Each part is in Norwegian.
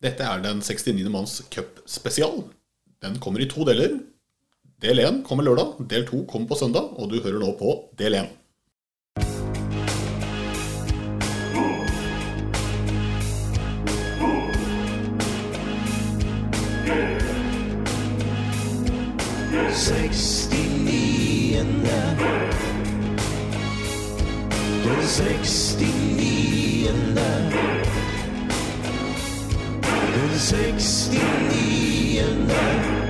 Dette er den 69. manns cupspesial. Den kommer i to deler. Del 1 kommer lørdag, del 2 kommer på søndag, og du hører nå på del 1. Den 69 and 69 and then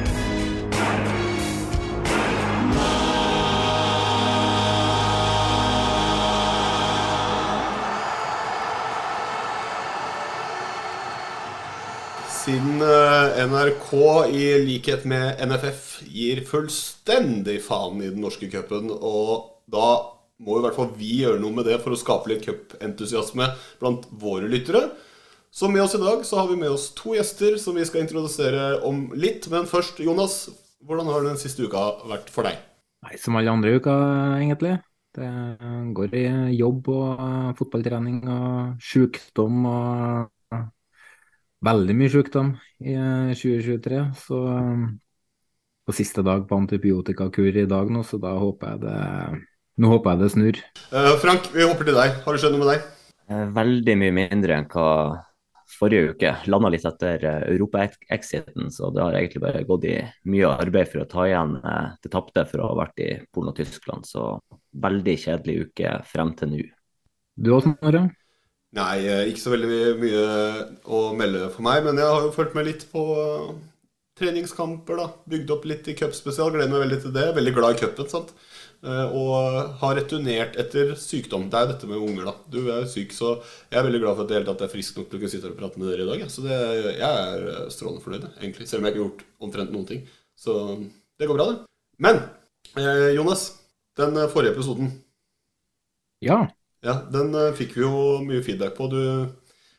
Siden eh, NRK, i likhet med NFF, gir fullstendig faen i den norske cupen, og da må i hvert fall vi gjøre noe med det for å skape litt cupentusiasme blant våre lyttere. Så med oss i dag så har vi med oss to gjester som vi skal introdusere om litt. Men først, Jonas, hvordan har den siste uka vært for deg? Nei, som alle andre uker, egentlig. Det går i jobb og eh, fotballtrening og sykdom og veldig mye sykdom i eh, 2023. Så eh, på siste dag på antibiotikakur i dag nå, så da håper jeg det Nå håper jeg det snur. Eh, Frank, vi hopper til deg. Har det skjedd noe med deg? Eh, Veldig mye mindre enn hva forrige uke. Landa litt etter eh, Europa-exiten, så det har egentlig bare gått i mye arbeid for å ta igjen eh, det tapte for å ha vært i Polen og Tyskland. Så veldig kjedelig uke frem til nå. Du også, Snorre? Nei, eh, ikke så veldig mye å melde for meg, men jeg har jo fulgt med litt på treningskamper, da. Bygd opp litt i cupspesial. Gleder meg veldig til det. Veldig glad i cupen, sant. Eh, Og har returnert etter sykdom. Det er jo dette med unger, da. Du er syk, så jeg er veldig glad for at, det hele tatt er frisk nok til å kunne sitte her og prate med dere i dag. ja. Så det, jeg er eh, strålende fornøyd, egentlig. Selv om jeg ikke har gjort omtrent noen ting. Så det går bra, det. Men eh, Jonas, den eh, forrige episoden Ja. ja, den fikk vi jo mye feedback på. Du,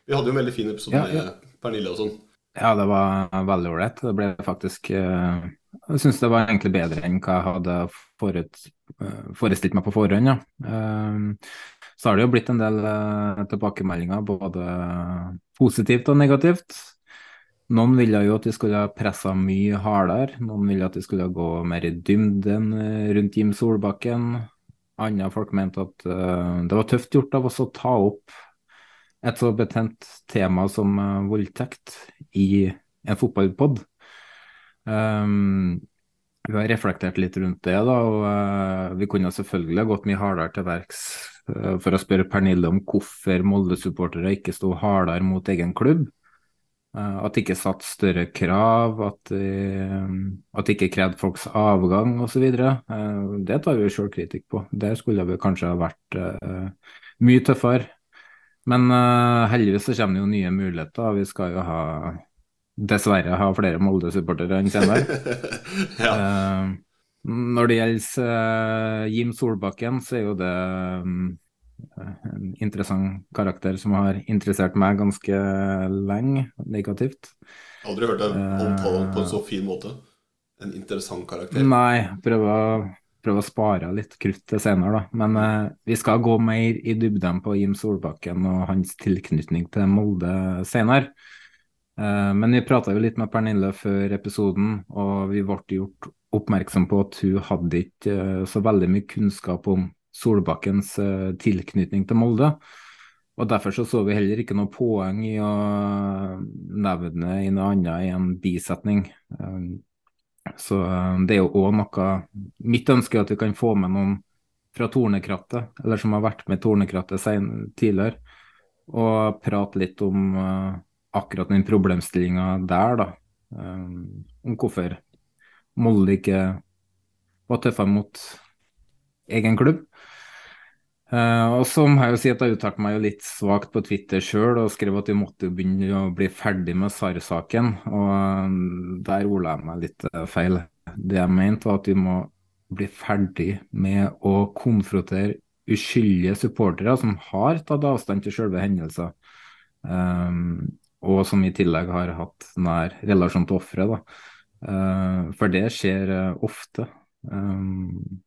vi hadde jo en veldig fin episode ja. med Pernille og sånn. Ja, det var veldig ålreit. Det ble faktisk eh, Jeg syns det var egentlig bedre enn hva jeg hadde forut, eh, forestilt meg på forhånd. Ja. Eh, Så har det jo blitt en del eh, tilbakemeldinger, både positivt og negativt. Noen ville jo at vi skulle ha pressa mye hardere, noen ville at vi skulle gå mer i dybden eh, rundt Jim Solbakken. Andre folk mente at det var tøft gjort av oss å ta opp et så betent tema som voldtekt i en fotballpod. Um, vi har reflektert litt rundt det, da, og uh, vi kunne selvfølgelig gått mye hardere til verks uh, for å spørre Pernille om hvorfor Molde-supportere ikke sto hardere mot egen klubb. Uh, at det ikke satt større krav, at, at det ikke krevde folks avgang osv. Uh, det tar vi sjølkritikk på. Der skulle vi kanskje ha vært mye tøffere. Men heldigvis så kommer det jo nye muligheter. Vi skal jo ha dessverre ha flere Molde-supportere enn senere. ja. uh, når det gjelder uh, Jim Solbakken, så er jo det um, en interessant karakter som har interessert meg ganske lenge, negativt. Aldri hørt deg omtale ham på en så fin måte. En interessant karakter. Nei, prøv å, prøve å spare litt krutt til senere, da. Men eh, vi skal gå mer i dybden på Jim Solbakken og hans tilknytning til Molde senere. Eh, men vi prata jo litt med Pernille før episoden, og vi ble gjort oppmerksom på at hun hadde ikke eh, så veldig mye kunnskap om Solbakkens eh, tilknytning til Molde. Og Derfor så, så vi heller ikke noe poeng i å nevne i noe annet i en bisetning. Så det er jo òg noe Mitt ønske er at vi kan få med noen fra Tornekrattet, eller som har vært med Tornekrattet tidligere, og prate litt om akkurat den problemstillinga der, da. Um, om hvorfor Molde ikke var tøffere mot egen klubb. Uh, og så må jeg jo si at jeg uttalte meg jo litt svakt på Twitter sjøl og skrev at vi måtte jo begynne å bli ferdig med SAR-saken. Og um, der ordla jeg meg litt uh, feil. Det jeg mente var at vi må bli ferdig med å konfrontere uskyldige supportere som har tatt avstand til selve hendelser, um, og som i tillegg har hatt nær relasjon til offeret. Uh, for det skjer uh, ofte. Um,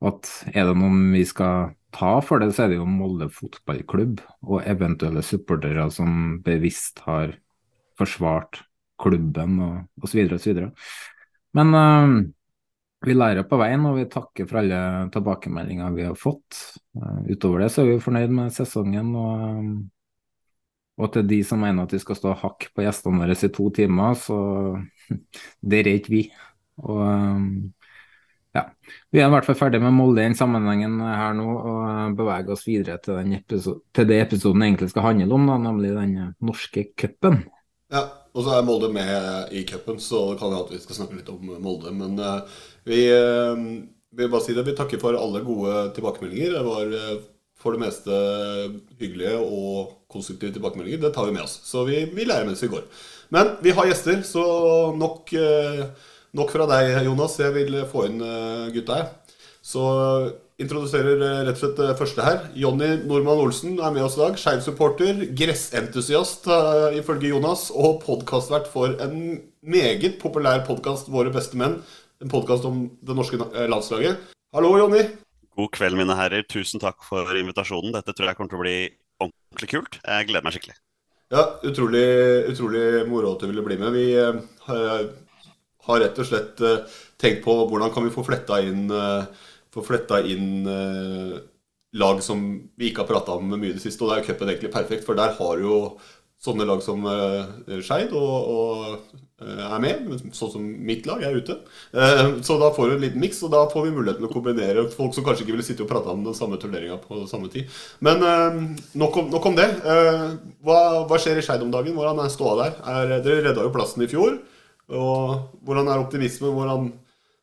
at er det noen vi skal ta for det, så er det jo Molde fotballklubb og eventuelle supportere som bevisst har forsvart klubben og osv. osv. Men vi lærer på veien, og vi takker for alle tilbakemeldinger vi har fått. Utover det så er vi fornøyd med sesongen. Og, og til de som mener at vi skal stå hakke på gjestene våre i to timer, så det er ikke vi. Og um, ja, Vi er i hvert fall ferdig med Molde i den sammenhengen her nå, og beveger oss videre til, episode, til det episoden egentlig skal handle om, da, nemlig den norske cupen. Ja, og så er Molde med i cupen, så det kan hende at vi skal snakke litt om Molde. Men vi vil bare si det, vi takker for alle gode tilbakemeldinger. Det var for det meste hyggelige og konstruktive tilbakemeldinger. Det tar vi med oss. Så vi, vi lærer mens vi går. Men vi har gjester, så nok Nok fra deg, Jonas. Jeg vil få inn gutta her. Så introduserer rett og slett første her. Jonny Normann Olsen er med oss i dag. Skeiv-supporter, gressentusiast ifølge Jonas, og podkastvert for en meget populær podkast, Våre beste menn. En podkast om det norske landslaget. Hallo, Jonny. God kveld, mine herrer. Tusen takk for invitasjonen. Dette tror jeg kommer til å bli ordentlig kult. Jeg gleder meg skikkelig. Ja, utrolig, utrolig moro at du ville bli med. Vi uh, har rett og slett uh, tenkt på hvordan kan vi få fletta inn, uh, få fletta inn lag som vi ikke har prata om mye i det siste. Og det er cupen egentlig perfekt, for der har jo sånne lag som uh, Skeid og, og uh, er med, sånn som mitt lag er ute. Uh, så da får du en liten miks, og da får vi muligheten å kombinere folk som kanskje ikke ville sitte og prate om den samme turneringa på samme tid. Men nok om, nok, om, det. Hva, hva, skjer i Skeid om dagen? Hvordan er ståa der? Er, dere redda jo plassen i fjor. Og hvordan er optimismen? Hvordan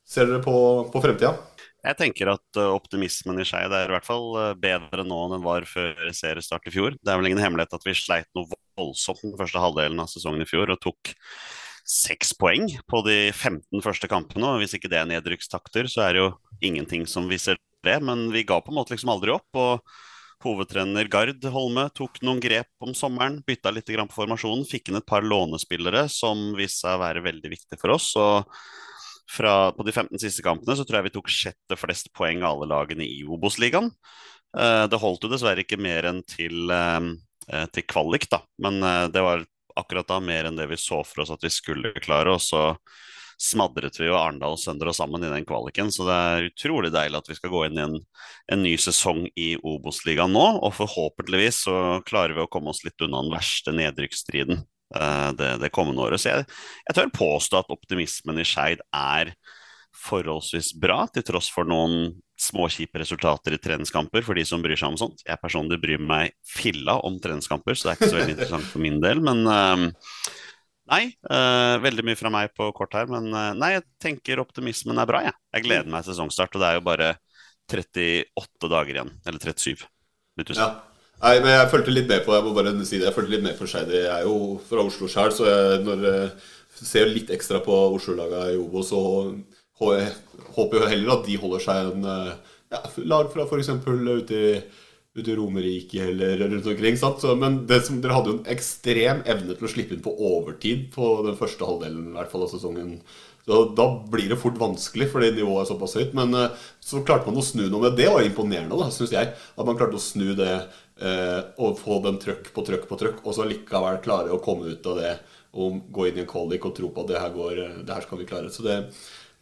ser dere på, på fremtida? Jeg tenker at optimismen i Skeid er i hvert fall bedre nå enn den var før seriestart i fjor. Det er vel ingen hemmelighet at vi sleit noe voldsomt den første halvdelen av sesongen i fjor og tok seks poeng på de 15 første kampene. og Hvis ikke det er nedrykkstakter, så er det jo ingenting som viser det. Men vi ga på en måte liksom aldri opp. og Hovedtrener Gard Holme tok noen grep om sommeren, bytta litt på formasjonen. Fikk inn et par lånespillere som viste seg å være veldig viktige for oss. og fra, på de 15 siste kampene så tror jeg vi tok sjette flest poeng av alle lagene i Obos-ligaen. Eh, det holdt jo dessverre ikke mer enn til eh, Eh, til kvalik, da. Men det var akkurat da mer enn det vi så for oss at vi skulle klare. Og så smadret vi jo Arendal og Søndre sammen i den kvaliken. Så det er utrolig deilig at vi skal gå inn i en, en ny sesong i Obos-ligaen nå. Og forhåpentligvis så klarer vi å komme oss litt unna den verste nedrykksstriden det, det, kommende året. Så jeg, jeg tør påstå at optimismen i Skeid er forholdsvis bra, til tross for noen småkjipe resultater i treningskamper for de som bryr seg om sånt. Jeg personlig bryr meg filla om treningskamper, så det er ikke så veldig interessant for min del. Men uh, nei, uh, veldig mye fra meg på kort her. Men nei, jeg tenker optimismen er bra, jeg. Jeg gleder meg til sesongstart, og det er jo bare 38 dager igjen. Eller 37. Ja. Nei, men jeg fulgte litt med på jeg må bare si det, jeg følte litt med på Skeid. Jeg er jo fra Oslo sjøl, så jeg, når jeg ser litt ekstra på Oslo-laga i Obo, så håper jo heller at de holder seg en eh, ja, lag fra f.eks. ute i ute i Romerike eller rundt omkring. Så, men som, dere hadde jo en ekstrem evne til å slippe inn på overtid på den første halvdelen i hvert fall av sesongen. Så Da blir det fort vanskelig, fordi nivået er såpass høyt. Men uh, så klarte man å snu noe med det. Var imponerende, da, syns jeg. At man klarte å snu det og få dem trøkk på trøkk på trøkk, og så likevel klare å komme ut av det og gå inn i en kvalik og tro på at det her, går, det her skal vi klare. Så det,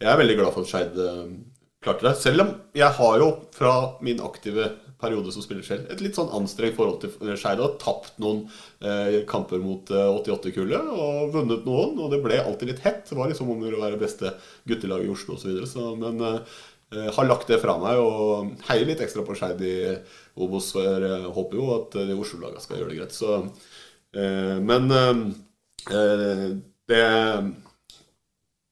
jeg er veldig glad for at Skeid eh, klarte det. Selv om jeg har jo fra min aktive periode som spiller selv. Et litt sånn anstrengt forhold til Skeid. Har tapt noen eh, kamper mot eh, 88-kullet og vunnet noen. Og det ble alltid litt hett. Det var liksom om å være beste guttelaget i Oslo osv. Men eh, har lagt det fra meg og heier litt ekstra på Skeid i Obos. For jeg håper jo at de Oslo-lagene skal gjøre det greit. Så, eh, men eh, det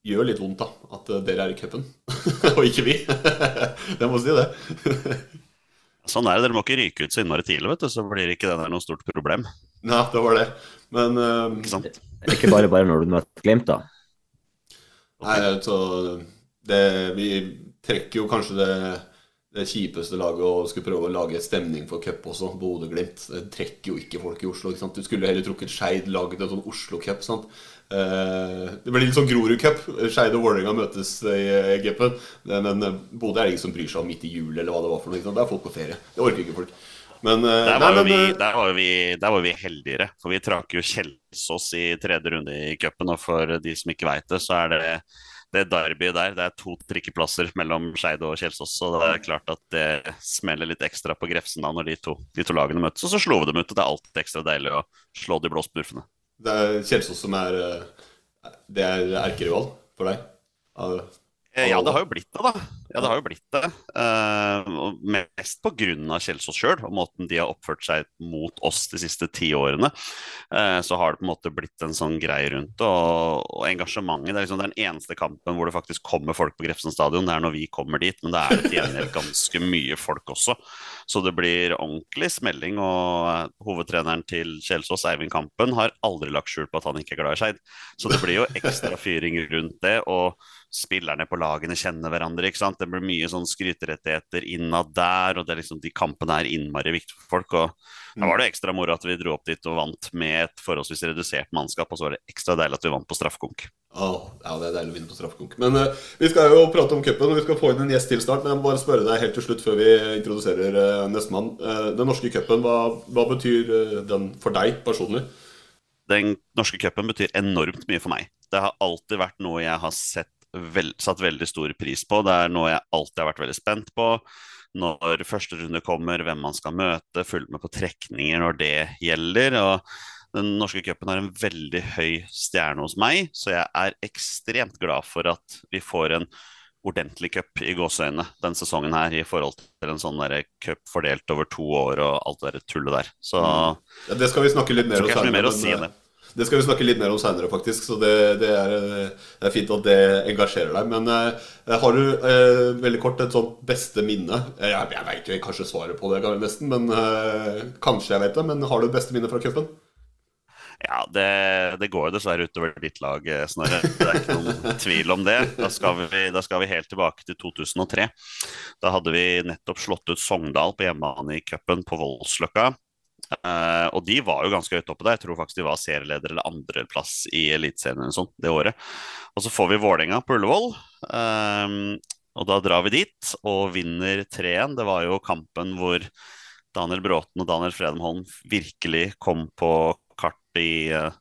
gjør litt vondt, da. At eh, dere er i cupen, og ikke vi. jeg må si det. Sånn er det, dere må ikke ryke ut så innmari tidlig, vet du, så blir ikke det der noe stort problem. Nei, det var det. Men Ikke sant? Ikke bare bare når du møter Glimt, da. Nei, så det, Vi trekker jo kanskje det, det kjipeste laget og skulle prøve å lage stemning for cup også, Bodø-Glimt. Det trekker jo ikke folk i Oslo. ikke sant? Du skulle heller trukket Skeid, laget en sånn Oslo-cup. sant? Eh, det blir litt sånn Grorud Cup. Skeid og Vålerenga møtes i cupen. Men eh, Bodø er det ingen som bryr seg om midt i jul, eller hva det var for noe. ikke sant? Det er folk på ferie. Det orker ikke folk. Men, eh, Der var, nei, men, vi, der, var vi, der var vi heldigere, for vi trak jo Kjelsås i tredje runde i cupen. Og for de som ikke veit det, så er det det derbyet der. Det er to trikkeplasser mellom Skeid og Kjelsås, så det er klart at det smeller litt ekstra på Grefsen da når de to, de to lagene møtes. Og så slo vi dem ut, og det er alltid ekstra deilig å slå de blå spurfene. Det er Kjelsås som er eh, Det er erkerival for deg? Av, av Ja, det har jo blitt det, da. Ja, det har jo blitt det. Uh, mest av Kjelsås sjøl og måten de har oppført seg mot oss de siste ti årene. Uh, så har det på en måte blitt en sånn greie rundt det. Og, og engasjementet. Det er liksom den eneste kampen hvor det faktisk kommer folk på Grefsen stadion. Det er når vi kommer dit, men det er til gjengjeld ganske mye folk også. Så det blir ordentlig smelling. Og hovedtreneren til Kjelsås, Eivind Kampen, har aldri lagt skjul på at han ikke er glad i Skeid. Så det blir jo ekstra fyring rundt det. og spillerne på lagene kjenner hverandre. ikke sant? Det blir mye sånn skryterettigheter innad der, og det er liksom, de kampene er innmari viktige for folk. og Da var det ekstra moro at vi dro opp dit og vant med et forholdsvis redusert mannskap, og så var det ekstra deilig at vi vant på straffekonk. Ja, det er deilig å vinne på straffekonk. Men uh, vi skal jo prate om cupen, og vi skal få inn en gjest til snart. Men jeg må bare spørre deg helt til slutt før vi introduserer uh, nestemann. Uh, den norske cupen, hva, hva betyr uh, den for deg personlig? Den norske cupen betyr enormt mye for meg. Det har alltid vært noe jeg har sett vel, satt veldig stor pris på. Det er noe jeg alltid har vært veldig spent på. Når første runde kommer, hvem man skal møte, fulgt med på trekninger når det gjelder. og den norske cupen har en veldig høy stjerne hos meg, så jeg er ekstremt glad for at vi får en ordentlig cup i gåseøynene den sesongen her, i forhold til en sånn cup fordelt over to år og alt det der tullet der. Så Ja, det skal vi snakke litt mer om mer å si eh, det. Det skal vi snakke litt mer om seinere, faktisk. Så det, det, er, det er fint at det engasjerer deg. Men eh, har du eh, veldig kort et sånt beste minne? Eh, Jeg, jeg veit jo kanskje svaret på det, nesten, men eh, kanskje jeg vet det. Men har du beste minne fra cupen? Ja, det, det går dessverre utover ditt lag, eh, Snorre. Det er ikke noen tvil om det. Da skal, vi, da skal vi helt tilbake til 2003. Da hadde vi nettopp slått ut Sogndal på hjemmebane i cupen på Voldsløkka. Eh, og de var jo ganske høyt oppe der. Jeg tror faktisk de var serieleder eller andreplass i Eliteserien eller sånt det året. Og så får vi Vålerenga på Ullevål. eh, og da drar vi dit og vinner 3-1. Det var jo kampen hvor Daniel Bråten og Daniel Fredemholm virkelig kom på kart i, eh,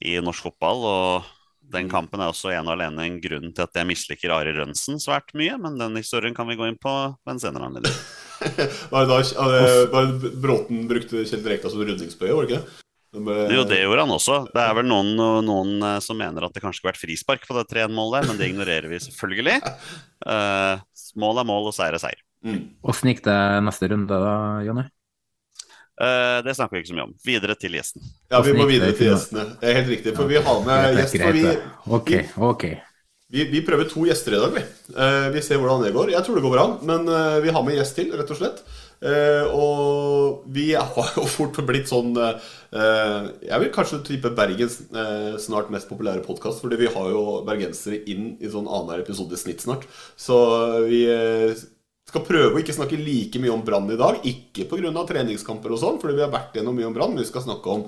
i norsk fotball. Og den kampen er også en og alene en grunn til at jeg misliker Ari Rønsen svært mye, men den historien kan vi gå inn på ved en senere anledning. Var det da eh, var det Bråten brukte Kjell Rekdal som rundingsbøye, var det ikke det? De ble- Jo, det gjorde han også. Det er vel noen, noen eh, som mener at det kanskje skulle vært frispark på det 3-1-målet men det ignorerer vi selvfølgelig. Uh, mål er mål, og seier er seier. Åssen gikk det neste runde da, Jonny? Uh, det snakker vi ikke så mye om. Videre til gjesten. Ja, vi må videre til gjestene. Det er helt riktig, for vi har med gjest. For vi, det. Ok, ok. Vi, vi prøver to gjester i dag, vi. Eh, vi ser hvordan det går. Jeg tror det går bra, men eh, vi har med gjest til, rett og slett. Eh, og vi har jo fort blitt sånn eh, Jeg vil kanskje tippe Bergens eh, snart mest populære podkast, fordi vi har jo bergensere inn i sånn annenhver episode i snitt snart. Så vi eh, skal prøve å ikke snakke like mye om Brann i dag. Ikke pga. treningskamper og sånn, fordi vi har vært gjennom mye om Brann. Vi skal snakke om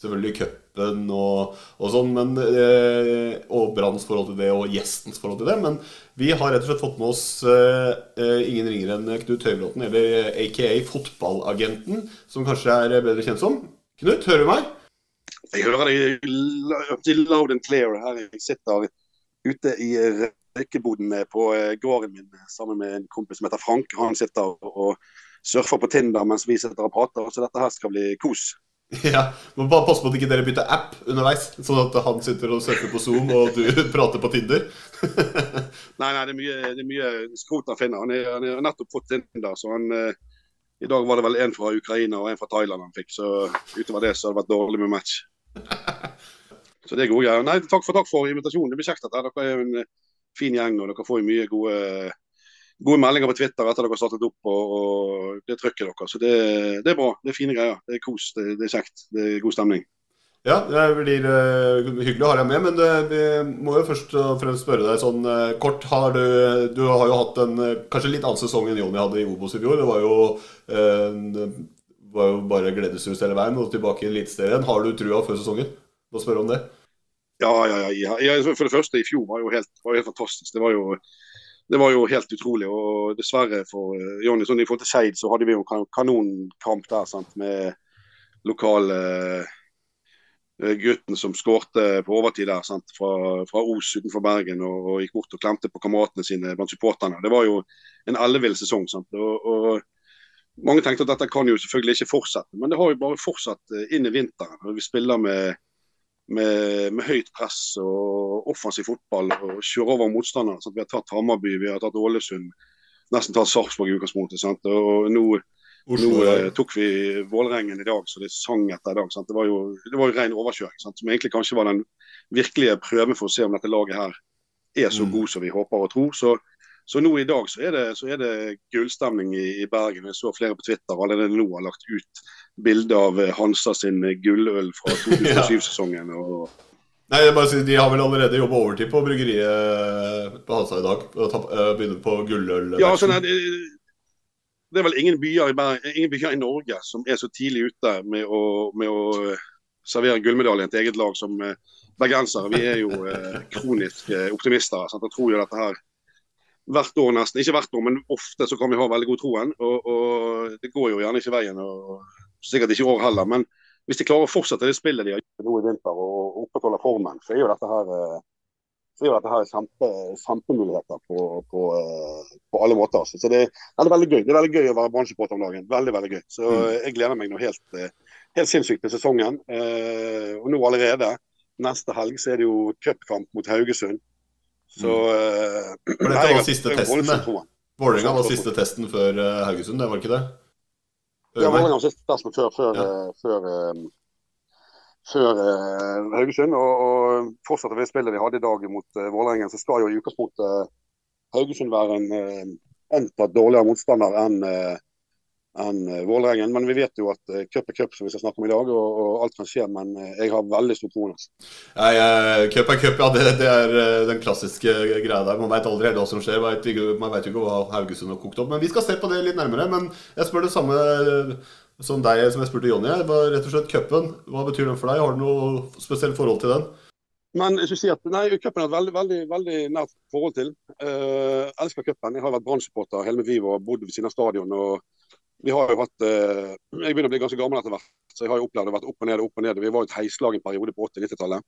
selvfølgelig cupen og, og sånn, men, eh, og Branns forhold til det, og gjestens forhold til det. Men vi har rett og slett fått med oss eh, ingen ringere enn Knut Høybråten, eller aka Fotballagenten, som kanskje er bedre kjent som. Knut, hører du meg? Jeg hører deg loud and clear her. Jeg sitter ute i røykeboden på gården min sammen med en kompis som heter Frank. Han sitter og surfer på Tinder mens vi sitter og prater. Så dette her skal bli kos. Ja, Må Bare passe på at ikke dere bytter app underveis, sånn at han sitter og surfer på Zoom og du prater på Tinder. Nei, nei, det er mye, det er mye skrot han finner. Han har nettopp fått Tinder, så han eh, I dag var det vel en fra Ukraina og en fra Thailand han fikk, så utover det så har det vært dårlig med match. Så det er gode greier. Nei, takk for, takk for invitasjonen. Det blir kjekt at Dere er en eh, fin gjeng, og dere får jo mye gode, gode meldinger på Twitter etter dere har startet opp, og, og det trykket dere. Så det, det er bra. Det er fine greier. Det er kos. Det, det er kjekt. Det er god stemning. Ja, det blir eh, hyggelig å ha deg med, men det, vi må jo først og fremst spørre deg sånn eh, kort. Har du, du har jo hatt en eh, kanskje litt annen sesong enn Jonny hadde i Obos i fjor. Det var jo, eh, var jo bare gledeshus hele veien og tilbake i Eliteserien. Har du trua før sesongen? Må spørre om det. Ja, ja, ja, ja. For det første, i fjor var jo helt, var helt fantastisk. Det var jo, det var jo helt utrolig. Og dessverre for eh, Jonny, sånn i forhold til Skeid, så hadde vi jo en kan- kanonkamp der sant, med lokale eh, gutten som skårte på overtid der, sant, fra, fra Os utenfor Bergen og, og gikk bort og klemte på kameratene sine blant supporterne. Det var jo en ellevill sesong. Sant, og, og mange tenkte at dette kan jo selvfølgelig ikke fortsette, men det har jo bare fortsatt eh, inn i vinteren. og Vi spiller med, med, med høyt press og offensiv fotball og kjøre over motstandere. Sant? Vi har tatt Hammarby, vi har tatt Ålesund, nesten tatt Sarpsborg i utgangspunktet. Sant? Og nå, Oslo, nå eh, tok vi Vålerengen i dag, så det sang etter i dag. Sant? Det var jo, det var jo ren overkjøring, sant? som egentlig kanskje var den virkelige prøven for å se om dette laget her er så Mm. god som vi håper og tror. Så, så nå i dag så er det, så er det gullstemning i, i Bergen. Jeg så flere på Twitter allerede nå har lagt ut bilde av eh, Hansa sin gulløl fra 2007-sesongen. og Nei, jeg bare sier, De har vel allerede jobba overtid på bryggeriet på Hansa i dag. Og eh, på gulløl. Ja, altså, nei, det, det er vel ingen byer, i Bergen, ingen byer i Norge som er så tidlig ute med å, med å eh, servere gullmedaljen til eget lag som eh, bergensere. Vi er jo eh, kroniske optimister. Sant? Jeg tror jo dette her hvert år nesten, ikke hvert år, men ofte så kan vi ha veldig god troen. Og, og det går jo gjerne ikke veien, og sikkert ikke i år heller. Men hvis de klarer å fortsette det spillet de har gjort nå i vinter og opprettholde formen, så er jo dette her eh, så gjør dette her kjempe, kjempemuligheter på, på, eh, på alle måter. altså. Så det, det er veldig gøy Det er veldig gøy å være bransjepåter om dagen. Veldig, veldig gøy. Så Mm. jeg gleder meg nå helt, eh, helt sinnssykt til sesongen. Eh, og nå allerede, neste helg, så er det jo cupkamp mot Haugesund. Så eh, Mm. For dette var siste testen. Vålerenga var siste testen før eh, Haugesund, det var ikke det? Ja? Vålerenga var siste testen før, før, ja. før, eh, før uh, Haugesund. Og, og fortsetter vi spillet vi hadde i dag mot uh, Vålerenga, så skal jo i utgangspunktet Haugesund være en uh, antatt dårligere motstander enn uh, enn eh, Vålerengen. Men vi vet jo at uh, cup er cup, som vi skal snakke om i dag, og, og alt kan skje. Men eh, jeg har veldig stor tro. Eh, Cup er cup, ja. Det, det er eh, den klassiske greia der. Man veit aldri helt hva som skjer. Man veit jo ikke hva Haugesund har kokt opp. Men vi skal se på det litt nærmere. Men jeg spør det samme eh, som deg som jeg spurte Jonny. Rett og slett cupen. Hva betyr den for deg? Har du noe spesielt forhold til den? Men jeg skulle si at nei, cupen har et veldig, veldig, veldig nært forhold til. Uh, elsker cupen. Jeg har vært Brann-supporter hele mitt liv og bodd ved siden av stadion. og vi har jo hatt, eh, Jeg begynner å bli ganske gammel etter hvert, så jeg har jo opplevd det vært opp og ned. opp og ned. Vi var jo et heislag en periode på 80-90-tallet.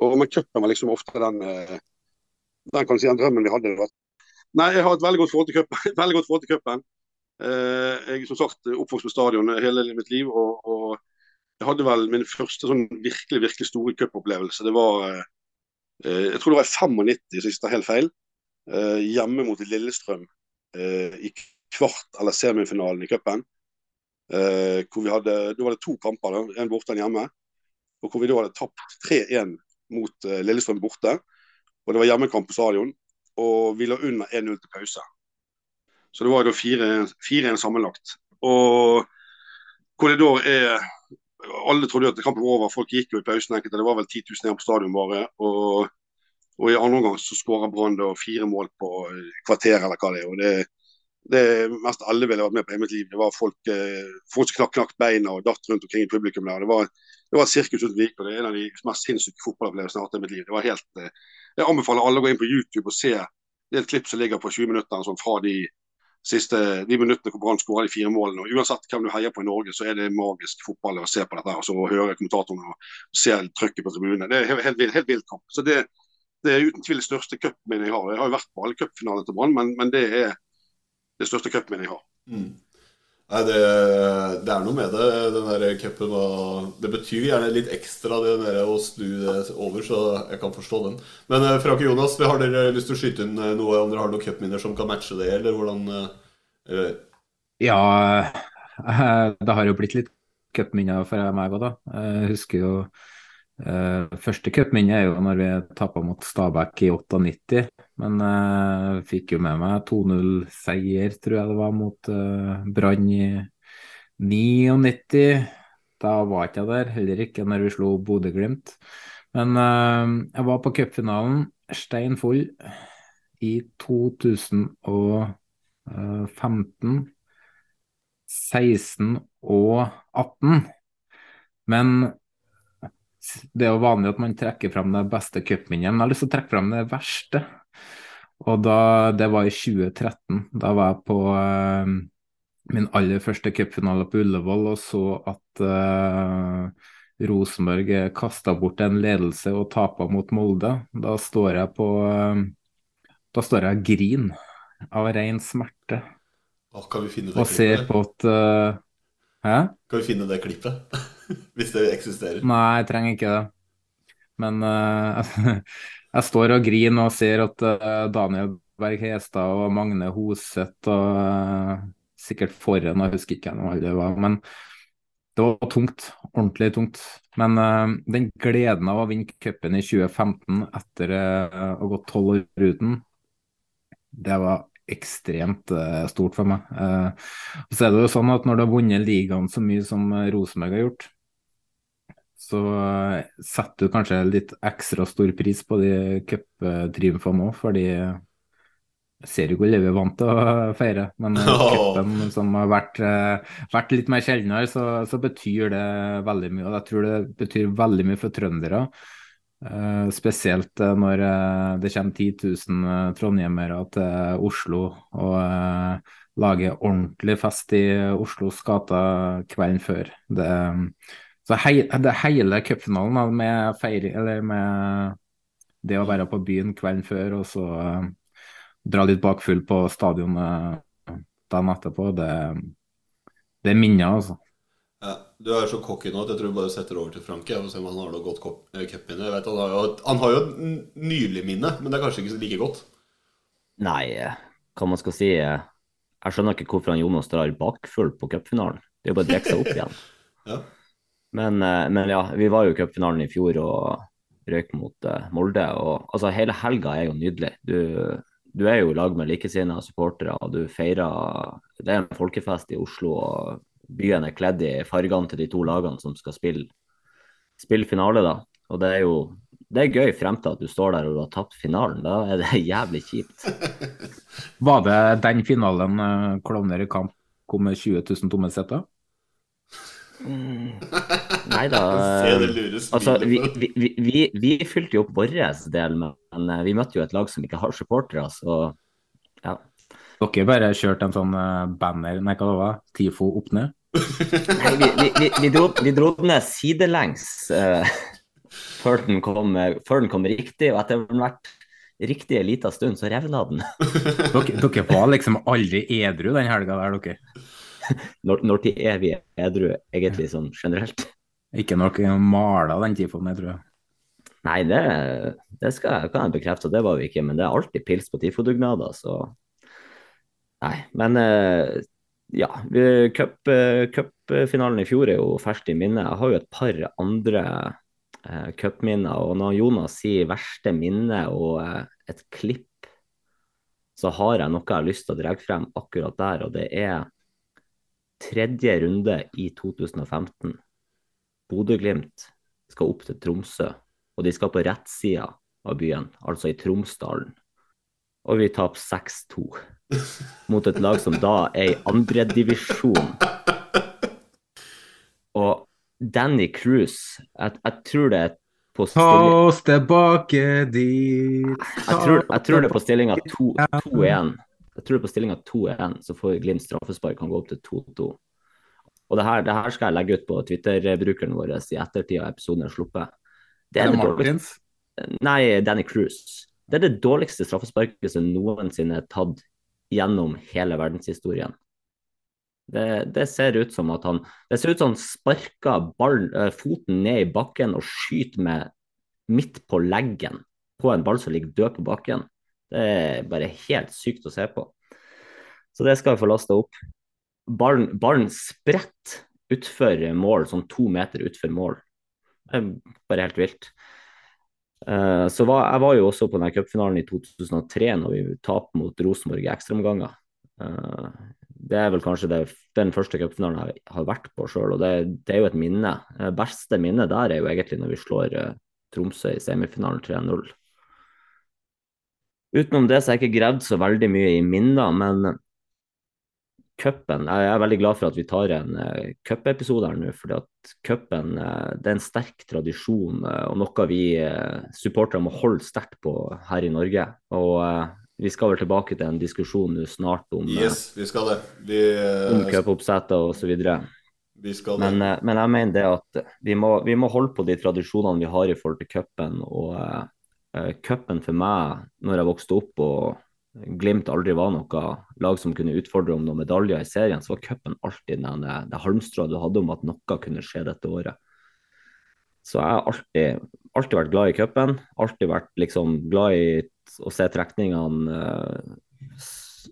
Men cupen var liksom ofte den, eh, den kan du si, den drømmen vi hadde. Nei, Jeg har et veldig godt forhold til cupen. Veldig godt forhold til cupen. Eh, jeg som sagt oppvokst på stadion hele mitt liv. og, og jeg hadde vel min første sånn virkelig virkelig store cupopplevelse. Det var eh, Jeg tror det var i 95, hvis jeg ikke tar helt feil. Eh, hjemme mot Lillestrøm eh, i kvart- eller semifinalen i cupen. Eh, hvor vi hadde, Da var det to kamper, da, en borte og en hjemme. Og hvor vi da hadde tapt 3-1 mot eh, Lillestrøm borte. Og det var hjemmekamp på stadion. Og vi lå under 1-0 til pause. Så det var da 4-1 sammenlagt. Og hvor det da er Alle trodde at kampen var over, folk gikk jo i pausen. enkelte, Det var vel 10 000 igjen på stadion bare. Og, og i andre omgang så skårer Brann fire mål på kvarter, eller hva det er. og det det mest alle ville vært med på i mitt liv. Det var folk, eh, folk som knakk, knakk beina og datt rundt omkring i publikum der. Det var, det var et sirkus uten like, og det er en av de mest sinnssyke fotballopplevelsene jeg har hatt i mitt liv. Det var helt, eh, jeg anbefaler alle å gå inn på YouTube og se. Det er et klipp som ligger på 20 minutter sånn, fra de siste de minuttene hvor Brann skåra de fire målene. Og Uansett hvem du heier på i Norge, så er det magisk fotball å se på dette. her, og høre kommentatorene og se trykket på tribunene. Det er helt, helt, helt vilt kamp. Så det, det er uten tvil det største cupminnet jeg har. Jeg har jo vært på alle cupfinalene til Brann, men, men det er det største cupminnet jeg har. Mm. Nei, det, det er noe med det, den der cupen. Det betyr gjerne litt ekstra det der å snu det over, så jeg kan forstå den. Men eh, Frank og Jonas, har dere lyst til å skyte inn eh, noe om dere har noen cupminner som kan matche det, eller hvordan eh, eller, Ja, eh, det har jo blitt litt cupminner for meg òg, da. Jeg husker jo eh, Første cupminne er jo når vi tappa mot Stabæk i 98. Men jeg fikk jo med meg 2-0-seier, tror jeg det var, mot uh, Brann i 99. Da var ikke jeg der, heller ikke når vi slo Bodø-Glimt. Men uh, jeg var på cupfinalen, stein full, i 2015. 16 og 18. Men det er jo vanlig at man trekker fram det beste cupminnet. Men jeg har lyst til å trekke fram det verste. Og da, det var i 2013. Da var jeg på eh, min aller første cupfinale på Ullevål og så at eh, Rosenborg kasta bort en ledelse og tapa mot Molde. Da står jeg på eh, Da står jeg og griner av ren smerte. Å, Og ser på at eh, Hæ? Kan vi finne det klippet? Hvis det eksisterer. Nei, jeg trenger ikke det. Men uh, jeg står og griner og ser at uh, Daniel Berg Hestad og Magne Hoseth og uh, sikkert foran, jeg husker ikke hvem det var. Men det var tungt. Ordentlig tungt. Men uh, den gleden av å vinne cupen i 2015 etter uh, å ha gått tolv år uten, det var ekstremt eh, stort for meg. Eh, så er det jo sånn at når du har vunnet ligaen så mye som eh, Rosenborg har gjort, så setter du kanskje litt ekstra stor pris på de cuptriumfene òg, fordi jeg ser jo hvor vi er vant til å feire. Men cupen oh. som har vært, vært litt mer sjeldnere, så, så betyr det veldig mye. Og jeg tror det betyr veldig mye for trøndere. Eh, spesielt eh, når eh, det kommer 10 000 eh, trondhjemmere til Oslo og lager ordentlig fest i Oslos gater kvelden før. Det, så hei, det hele cupfinalen med eller med det å være på byen kvelden før og så dra litt bakfull på stadionet dagen etterpå, det, det er minner, altså. Du er så cocky nå at jeg tror du bare setter over til Frank. og ser om han har noe godt eh, cupminne. Han, har jo, han har jo et n- nylig minne, men det er kanskje ikke like godt. Nei, eh, hva man skal si eh, Jeg skjønner ikke hvorfor han Jonas drar bakfull på cupfinalen. Det er jo bare å drikke seg opp igjen. Ja. Men, men ja, vi var jo i cupfinalen i fjor og røyk mot Molde. Og altså, hele helga er jo nydelig. Du, du er jo i lag med likesinnede supportere, og du feirer Det er en folkefest i Oslo, og byen er kledd i fargene til de to lagene som skal spille, spille finale, da. Og det er jo det er gøy frem til at du står der og du har tapt finalen. Da er det jævlig kjipt. Var det den finalen uh, Klovner i kamp kom med 20 000 tomme seter? Nei da. Smilet Altså, vi, vi, vi, vi, fylte jo opp vår del, men eh, vi møtte jo et lag som ikke har supportere, så ja. Dere bare kjørte en sånn eh, banner, nei hva det var, TIFO opp ned? Nei, vi, vi, vi, dro, vi dro den ned sidelengs uh, før, den kom, før den kom riktig, og etter hvert riktig en liten stund, så revna den. Dere, dere var liksom aldri edru den helga der, dere? Når, når til er vi edru, egentlig sånn generelt? Ikke dere mala den TIFO-en, jeg tror jeg. Nei, det, det skal, kan jeg bekrefte, det var vi ikke, men det er alltid pils på tifodugnader, så Nei, men eh, ja. eh, Cupfinalen i fjor er jo ferskt i minne. Jeg har jo et par andre eh, cupminner, og når Jonas sier verste minne og eh, et klipp, så har jeg noe jeg har lyst til å dra frem akkurat der, og det er tredje runde i 2015. Bodø-Glimt skal opp til Tromsø, og de skal på rettsida av byen, altså i Tromsdalen. Og vi taper 6-2 mot et lag som da er i andredivisjon. Og Danny Cruise, jeg, jeg tror det er på Ta oss tilbake dit jeg tror, jeg tror det er på stillinga 2-1. Jeg tror det er på stillinga 2-1, så får Glimt straffespark, kan gå opp til 2-2. Og det her, det her skal jeg legge ut på Twitter-brukeren vår i ettertid av episoden er sluppet. Det Er det det Martins? dårligste- Nei, Danny Cruise. Det er det dårligste straffesparket som noensinne er tatt gjennom hele verdenshistorien. Det, det ser ut som at han Det ser ut som han sparker ball, eh, foten ned i bakken og skyter med midt på leggen på en ball som ligger død på bakken. Det er bare helt sykt å se på. Så det skal vi få lasta opp. Ballen, ballen spretter utfor mål, sånn to meter utfor mål. Det er bare helt vilt. Eh, så var, Jeg var jo også på den cupfinalen i 2003, når vi tapte mot Rosenborg i ekstraomganger. Uh, det er vel kanskje det, den første cupfinalen jeg har vært på sjøl, og det, det, er jo et minne. Det beste minnet der er jo egentlig når vi slår Tromsø i semifinalen 3-0. Utenom det så har jeg ikke gravd så veldig mye i minner, men cupen Jeg er veldig glad for at vi tar en uh, cupepisode her nå, fordi at cupen uh, det er en sterk tradisjon uh, og noe vi uh, supportere må holde sterkt på her i Norge. Og vi skal vel tilbake til en diskusjon nå snart om, yes, vi skal det. Vi, om cupoppsettet osv. Men, men jeg mener det at vi må, vi må, holde på de tradisjonene vi har i forhold til cupen. Og cupen for meg, når jeg vokste opp og Glimt aldri var noe lag som kunne utfordre om noen medaljer i serien, så var cupen alltid den, det halmstrået du hadde om at noe kunne skje dette året. Så jeg har alltid, alltid vært glad i cupen. Alltid vært liksom glad i å se trekningene eh,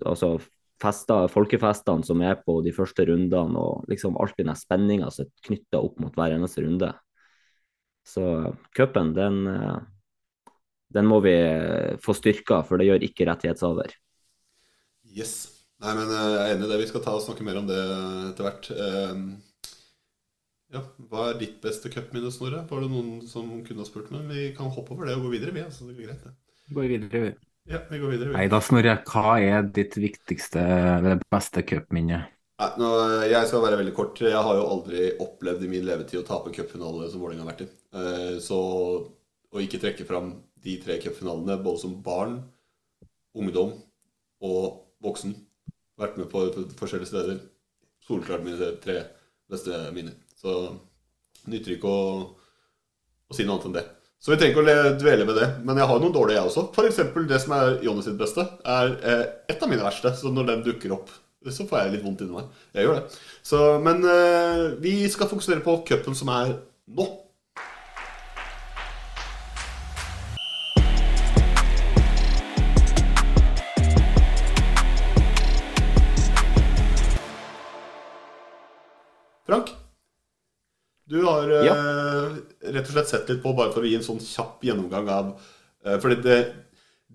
Altså fester, folkefestene som er på de første rundene, og liksom alltid den spenninga som er knytta opp mot hver eneste runde. Så cupen, den eh, den må vi eh, få styrka, for det gjør ikke rettighetshaver. Yes. Nei, men eh, jeg er enig i det. Vi skal ta og snakke mer om det etter hvert. Ehm, ja, Hva er ditt beste cupminne, Snorre? Var det noen som kunne ha spurt meg? Vi kan hoppe over det og gå videre, vi. Altså, det går greit, det. Går videre, vi. Ja, vi går videre. Vi. Nei da, Snorre. Hva er ditt viktigste, eller beste cupminne? Nei, nå, Jeg skal være veldig kort. Jeg har jo aldri opplevd i min levetid å tape en cupfinale som Vålerenga har vært i. Eh, så å ikke trekke fram de tre cupfinalene både som barn, ungdom og voksen. Vært med på forskjellige steder. Solklart mine tre beste minner. Så nytter ikke å, å, si noe annet enn det. Så vi trenger ikke å dvele ved det. Men jeg har noen dårlige, jeg også. F.eks. det som er Jonny sitt beste, er eh, et av mine verste. Så når den dukker opp, så får jeg litt vondt inni meg. Jeg gjør det. Så, men eh, vi skal fokusere på cupen som er nå. Du har ja. uh, rett og slett sett litt på, bare for å gi en sånn kjapp gjennomgang av uh, fordi det,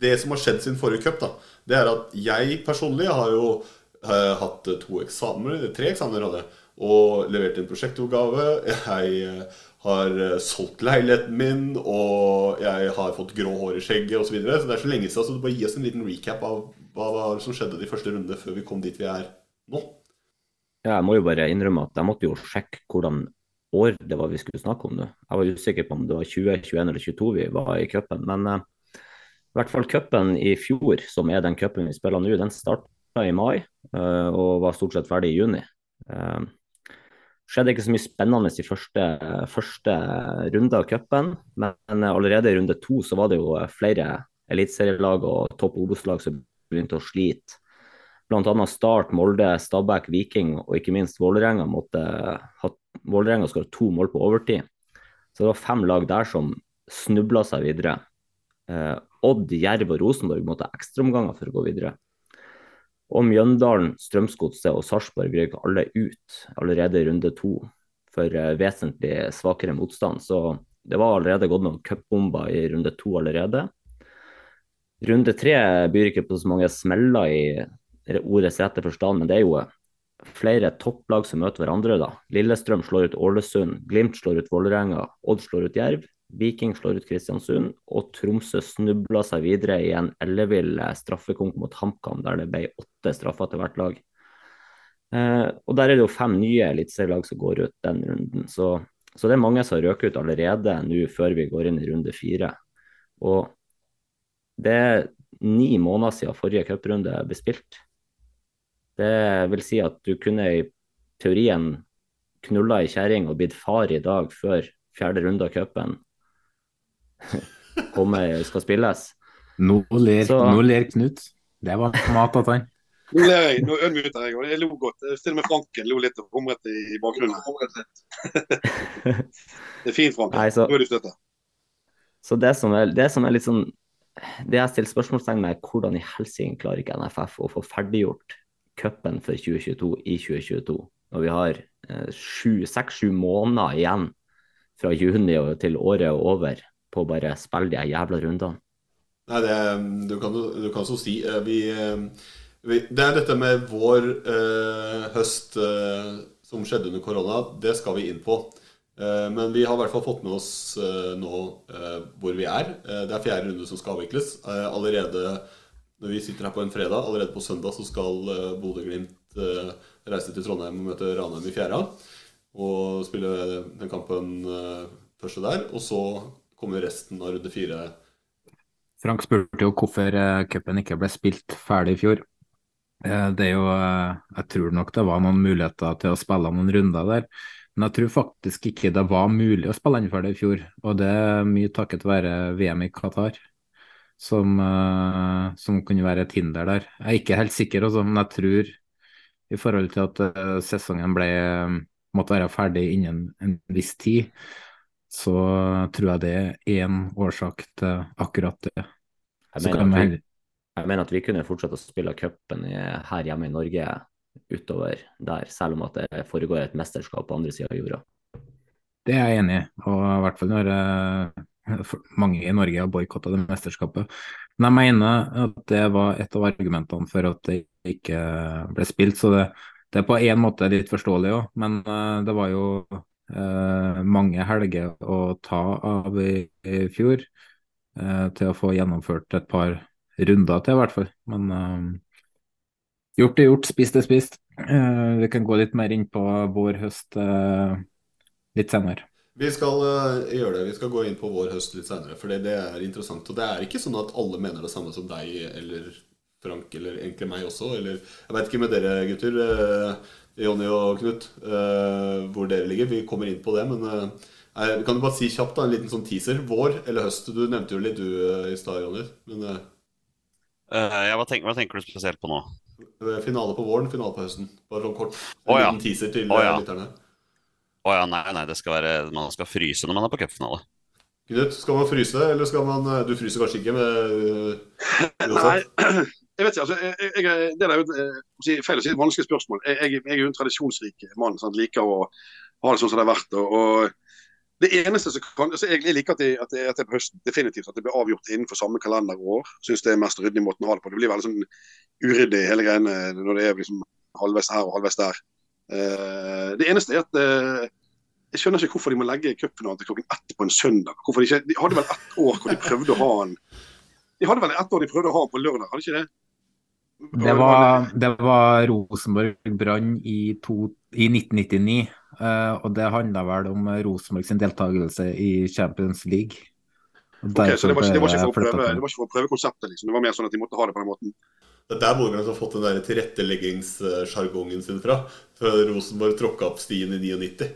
det, som har skjedd siden forrige cup, da, det er at jeg personlig har jo uh, hatt to eksamener, tre eksamener hadde og levert en prosjektoppgave. Jeg har solgt leiligheten min, og jeg har fått grå hår i skjegget osv. Så, videre. så det er så lenge siden, så du bare gi oss en liten recap av hva som skjedde de første rundene før vi kom dit vi er nå. Ja, jeg må jo bare innrømme at jeg måtte jo sjekke hvordan år det var vi skulle snakke om nå. Jeg var usikker på om det var 20, 21 eller 22 vi var i cupen. Men uh, i hvert fall cupen i fjor, som er den cupen vi spiller nå, den starta i mai uh, og var stort sett ferdig i juni. Uh, skjedde ikke så mye spennende i første, første runde av cupen, men allerede i runde to så var det jo flere eliteserielag og topp Obos-lag som begynte å slite bl.a. Start, Molde, Stabæk, Viking og ikke minst Vålerenga måtte ha Vålerenga skåra to mål på overtid. Så det var fem lag der som snubla seg videre. Eh, Odd, Jerv og Rosenborg måtte ha ekstraomganger for å gå videre. Og Mjøndalen, Strømsgodset og Sarpsborg røyk alle ut allerede i runde to for eh, vesentlig svakere motstand. Så det var allerede gått noen cupbomber i runde to allerede. Runde tre byr ikke på så mange smeller i ordets rette forstand, men det er jo flere topplag som møter hverandre. da. Lillestrøm slår ut Ålesund, Glimt slår ut Vålerenga, Odd slår ut Jerv, Viking slår ut Kristiansund, og Tromsø snubla seg videre i en ellevill straffekonk mot HamKam, der det ble åtte straffer til hvert lag. Eh, og Der er det jo fem nye eliteserielag som går ut den runden. Så, så det er mange som har røket ut allerede nå før vi går inn i runde fire. Og det er ni måneder siden forrige cuprunde ble spilt. Det vil si at du kunne i teorien knulla ei kjerring og blitt far i dag før fjerde runde av cupen skal spilles. Nå ler, Så, nå ler Knut. Det var mat av han. Nå ler jeg, nå undmuter jeg, og jeg lo godt. Til og med Franken lo litt og humret i bakgrunnen. Det er fint, Franken. Nei, så- Nå er du støtta. Så det som er, det som er litt sånn Det jeg stiller spørsmålstegn med, er hvordan i helsike klarer ikke NFF å få ferdiggjort cupen for 2022 i 2022, når vi har eh, sju- seks-sju måneder igjen fra juni til året er over på å bare spille de jævla rundene. Nei, det, du, kan, du kan så si eh, vi, eh, vi, Det er dette med vår eh, høst eh, som skjedde under korona. Det skal vi inn på. Eh, men vi har i hvert fall fått med oss nå hvor vi er. Det er fjerde runde som skal avvikles. Allerede når vi sitter her på en fredag, allerede på søndag så skal eh, Bodø-Glimt eh, reise til Trondheim og møte Ranheim i fjerde. Og spille den kampen eh, første der. Og så kommer resten av runde fire Frank spurte jo hvorfor cupen ikke ble spilt ferdig i fjor. Det er jo, Jeg tror nok det var noen muligheter til å spille noen runder der, men jeg tror faktisk ikke det var mulig å spille den ferdig i fjor. Og det er mye takket være VM i Qatar, som, uh, som kunne være et hinder der. Jeg er ikke helt sikker, også, men jeg tror i forhold til at uh, sesongen ble, måtte være ferdig innen en viss tid, så tror jeg det er én årsak til akkurat det. Jeg Så mener, vi heller- jeg mener at vi kunne fortsatt å spille cupen her hjemme i Norge utover der, selv om at det foregår et mesterskap på andre sida av jorda. Det er jeg enig i, og i hvert fall når eh, for- mange i Norge har boikotta det mesterskapet. Men jeg mener at det var et av argumentene for at det ikke ble spilt. Så det, det er på en måte litt forståelig òg, men eh, det var jo eh, mange helger å ta av i, i fjor eh, til å få gjennomført et par runder til, i hvert fall. Men eh, gjort er gjort, spist er spist. Eh, vi kan gå litt mer inn på vår høst eh, litt senere. Vi skal uh, gjøre det. Vi skal gå inn på vår høst litt senere, for det er interessant. Og det er ikke sånn at alle mener det samme som deg eller Frank, eller egentlig meg også. Eller jeg veit ikke med dere gutter, uh, Jonny og Knut, uh, hvor dere ligger. Vi kommer inn på det, men kan du bare si kjapt da, en liten sånn teaser? Vår eller høst? Du nevnte jo litt du i stad, Jonny. Men ja, hva, tenker, hva tenker du spesielt på nå? finale på våren, finale på høsten. Bare sånn kort. En oh, ja. liten teaser til oh, ja. lytterne. Å ja, nei, nei, det skal være, man skal fryse når man er på cupfinale. Knut, skal man fryse, eller skal man eh, Du fryser kanskje ikke med eh, Nei, jeg vet ikke. altså, jeg, jeg, Det er jo eh, si- feil å si et vanskelig spørsmål. Jeg, jeg, jeg er jo en tradisjonsrik mann. Sant? Liker å ha det sånn som det har vært. Og, og det eneste som kan, altså Jeg jeg liker at det, at det, at det er på høsten. Definitivt at det blir avgjort innenfor samme kalenderår. Syns det er mest ryddig måten å ha det på. Det blir veldig sånn uryddig hele greiene når det er liksom halvveis her og halvveis der. Eh, det eneste er at eh, jeg skjønner ikke hvorfor de må legge cupfinalen til klokken ett på en søndag. Hvorfor De ikke, de hadde vel ett år hvor de prøvde å ha den De hadde vel ett år de prøvde å ha den på lørdag, hadde ikke det? Det var, det var Rosenborg-Brann i, i 1999, eh, og det handla vel om Rosenborg sin deltakelse i Champions League. Okay, Ok, så det var, ikke, det, var ikke for å prøve, det var ikke for å prøve konseptet, liksom. Det var mer sånn at de måtte ha det på den måten. Det er der Bodø-Glimt har fått den der tilretteleggingssjargongen sin fra. Fra Rosenborg tråkka opp stien i 99.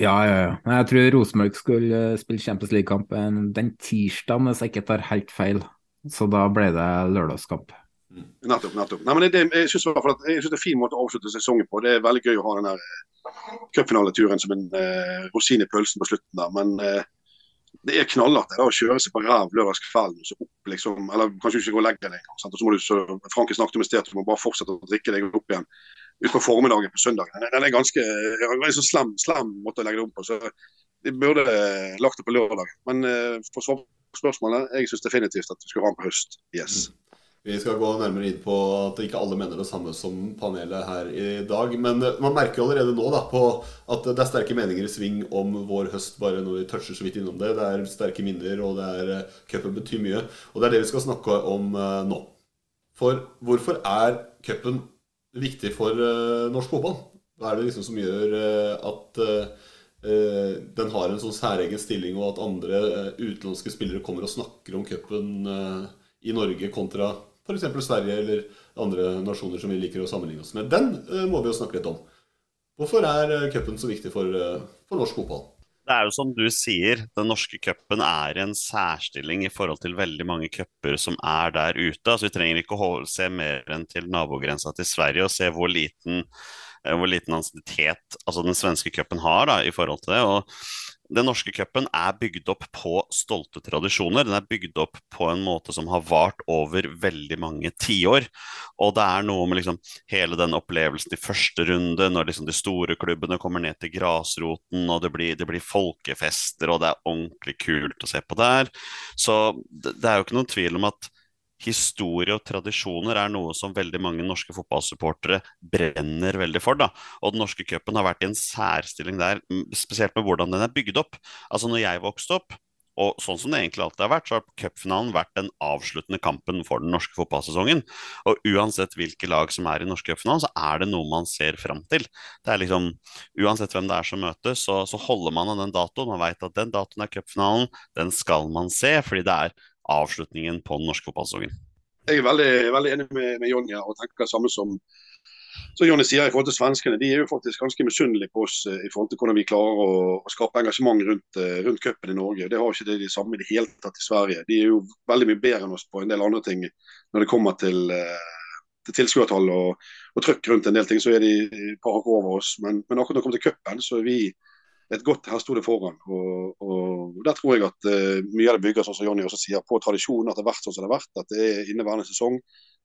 Ja, ja, ja. Jeg tror Rosenborg skulle eh, spille Champions League-kamp eh, den tirsdagen, hvis jeg ikke tar helt feil. Så da ble det lørdagskamp. Nettopp. nettopp. Nei, men det, jeg syns det er en fin måte å avslutte sesongen på. Det er veldig gøy å ha den eh, cupfinaleturen som en eh, rosin i pølsen på slutten der. Men eh, det er knallhardt å kjøre seg på ræv lørdagskvelden og så opp liksom, eller kanskje ikke gå og legge deg engang. Og så må du, så Franke snakket om i sted, du må bare fortsette å drikke deg opp igjen utpå formiddagen på søndagen. Den, er ganske en så slem, slem måte å legge det om på. så De burde lagt det på lørdag. Men eh, for å svare på spørsmålet, jeg syns definitivt at vi skulle ha den på høst. Yes. Vi skal gå nærmere inn på at ikke alle mener det samme som panelet her i dag. Men eh, man merker allerede nå da, på at det er sterke meninger i sving om vår høst, bare når vi toucher så vidt innom det. Det er sterke minner, og det er eh, cupen betyr mye. Og det er det vi skal snakke om eh, nå. For hvorfor er cupen viktig for norsk fotball? Hva er det liksom som gjør at den har en sånn særegen stilling, og at andre utenlandske spillere kommer og snakker om cupen i Norge kontra f.eks. Sverige eller andre nasjoner som vi liker å sammenligne oss med. Den eh, må vi jo snakke litt om. Hvorfor er eh, cupen så viktig for, eh, for norsk fotball? Det er jo som du sier, den norske cupen er en særstilling i forhold til veldig mange cuper som er der ute. Altså, vi trenger ikke å se mer enn til nabogrensa til Sverige og se hvor liten, hvor liten ansiennitet altså den svenske cupen har da, i forhold til det. Og den norske cupen er bygd opp på stolte tradisjoner. Den er bygd opp på en måte som har vart over veldig mange tiår. Og det er noe med liksom hele den opplevelsen i første runde, når liksom de store klubbene kommer ned til grasroten, og det blir, det blir folkefester, og det er ordentlig kult å se på der. Så det, det er jo ikke noen tvil om at historie og tradisjoner er noe som veldig mange norske fotballsupportere brenner veldig for. da. Og den norske cupen har vært i en særstilling der, spesielt med hvordan den er bygd opp. Altså når jeg vokste opp, og sånn som det egentlig alltid har vært, så har cupfinalen vært den avsluttende kampen for den norske fotballsesongen. Og uansett hvilke lag som er i norske cupfinalen, så er det noe man ser fram til. Det er liksom, Uansett hvem det er som møtes, så, så holder man av den datoen. Man veit at den datoen er cupfinalen, den skal man se, fordi det er avslutningen på den norske fotballsesongen. Jeg er veldig, veldig enig med, med Jonny og tenker det samme som, så Jonny sier i forhold til svenskene. De er jo faktisk ganske misunnelige på oss eh, i forhold til hvordan vi klarer å, å skape engasjement rundt, uh, rundt cupen i Norge. Det har ikke det de samme i det hele tatt i Sverige. De er jo veldig mye bedre enn oss på en del andre ting når det kommer til, uh, til tilskuertall og, og trøkk rundt en del ting. Så er de et par hakk over oss. Men, men akkurat når det kommer til cupen, så er vi et godt her sto det foran. Og, og Der tror jeg at uh, mye av det bygger sånn som Jonny også sier, på tradisjonen. At det har vært sånn som det har vært. At det er inneværende sesong.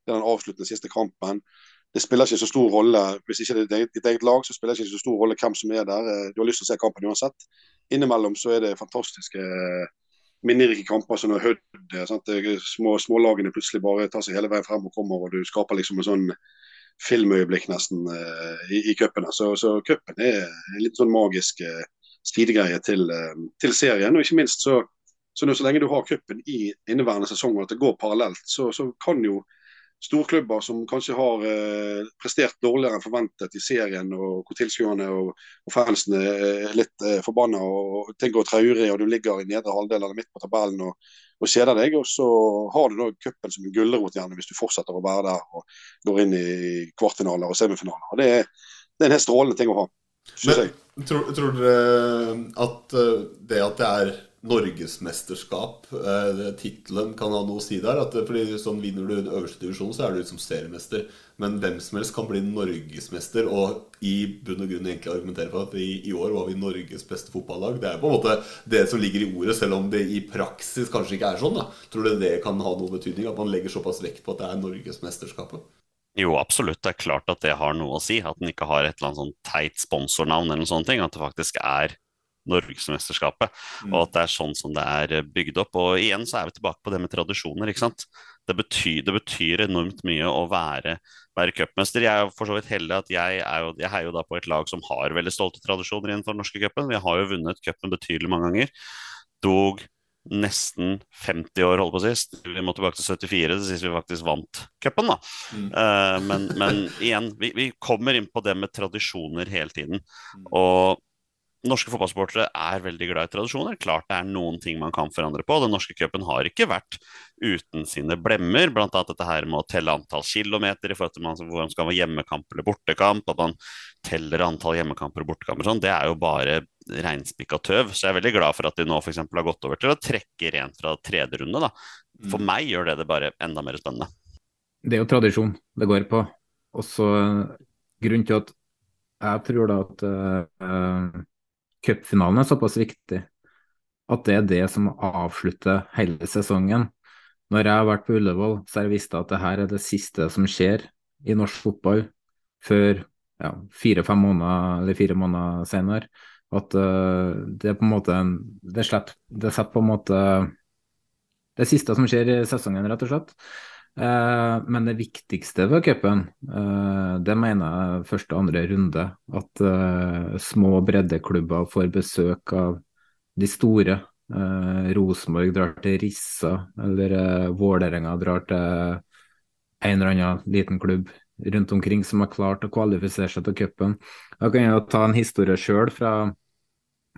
Det er den avsluttende siste kampen. Det spiller ikke så stor rolle hvis ikke det er ditt eget lag, så spiller det ikke så stor rolle hvem som er der. Eh, du har lyst til å se kampen uansett. Innimellom så er det fantastiske uh, minnerike kamper som Hødd. Små, smålagene plutselig bare tar seg hele veien frem og kommer, og du skaper liksom en sånn filmøyeblikk nesten i, i cupene. Så, så cupen er en litt sånn magisk uh, sidegreie til, uh, til, serien. Og ikke minst så, så, så lenge du har cupen i inneværende sesong og at det går parallelt, så, så kan jo storklubber som kanskje har eh, prestert dårligere enn forventet i serien, og hvor tilskuerne og, og, fansene er litt eh, forbanna og ting går traurig, og du ligger i nedre halvdel eller midt på tabellen og, og kjeder deg. Og så har du da cupen som en gulrot gjerne hvis du fortsetter å være der og går inn i kvartfinaler og semifinaler. Og det, det er en helt strålende ting å ha. Men, tror, tror dere at eh, det at det er norgesmesterskap, eh, tittelen kan ha noe å si der? At, fordi sånn Vinner du den øverste divisjonen, så er du liksom seriemester. Men hvem som helst kan bli norgesmester, og i bunn og grunn egentlig argumentere for at i, i år var vi Norges beste fotballag. Det er på en måte det som ligger i ordet, selv om det i praksis kanskje ikke er sånn. da. Tror du det kan ha noe betydning? At man legger såpass vekt på at det er Norgesmesterskapet? Jo, absolutt. Det er klart at det har noe å si. At den ikke har et eller annet sånn teit sponsornavn eller noen sånne ting. At det faktisk er Norgesmesterskapet, mm. og at det er sånn som det er eh, bygd opp. Og igjen så er vi tilbake på det med tradisjoner. ikke sant? Det betyr, det betyr enormt mye å være, være cupmester. Jeg er for så vidt heldig at jeg, er jo, jeg heier jo da på et lag som har veldig stolte tradisjoner innenfor den norske cupen. Vi har jo vunnet cupen betydelig mange ganger. Dog nesten 50 år, holdt på sist. Vi må tilbake til 74 til sist vi faktisk vant cupen, da. Mm. Uh, men, men, igjen, vi, vi, kommer inn på det med tradisjoner hele tiden. Mm. Og norske fotballsportere er veldig glad i tradisjoner. Klart det er noen ting man kan forandre på. Den norske cupen har ikke vært uten sine blemmer. Bl.a. dette her med å telle antall kilometer i forhold til man, hvor man skal ha hjemmekamp eller bortekamp. At man teller antall hjemmekamper og bortekamper. Sånn. Det er jo bare reinspikka tøv. Så jeg er veldig glad for at de nå f.eks. har gått over til å trekke rent fra tredje runde. Da. For mm. meg gjør det det bare enda mer spennende. Det er jo tradisjon det går på. Også grunnen til at jeg tror da at uh, cupfinalen er såpass viktig at det er det som avslutter hele sesongen. Når jeg har vært på Ullevål, så har jeg visst at det her er det siste som skjer i norsk fotball før ja, fire-fem måneder eller fire måneder senere. At uh, det er på en måte det, setter på en måte det siste som skjer i sesongen, rett og slett. Eh, men det viktigste ved cupen, eh, det mener jeg første og andre runde. At eh, små breddeklubber får besøk av de store. Rosenborg drar til Rissa, eller Vålerenga drar til en eller annen liten klubb rundt omkring som har klart å kvalifisere seg til cupen. Da kan jeg ta en historie sjøl fra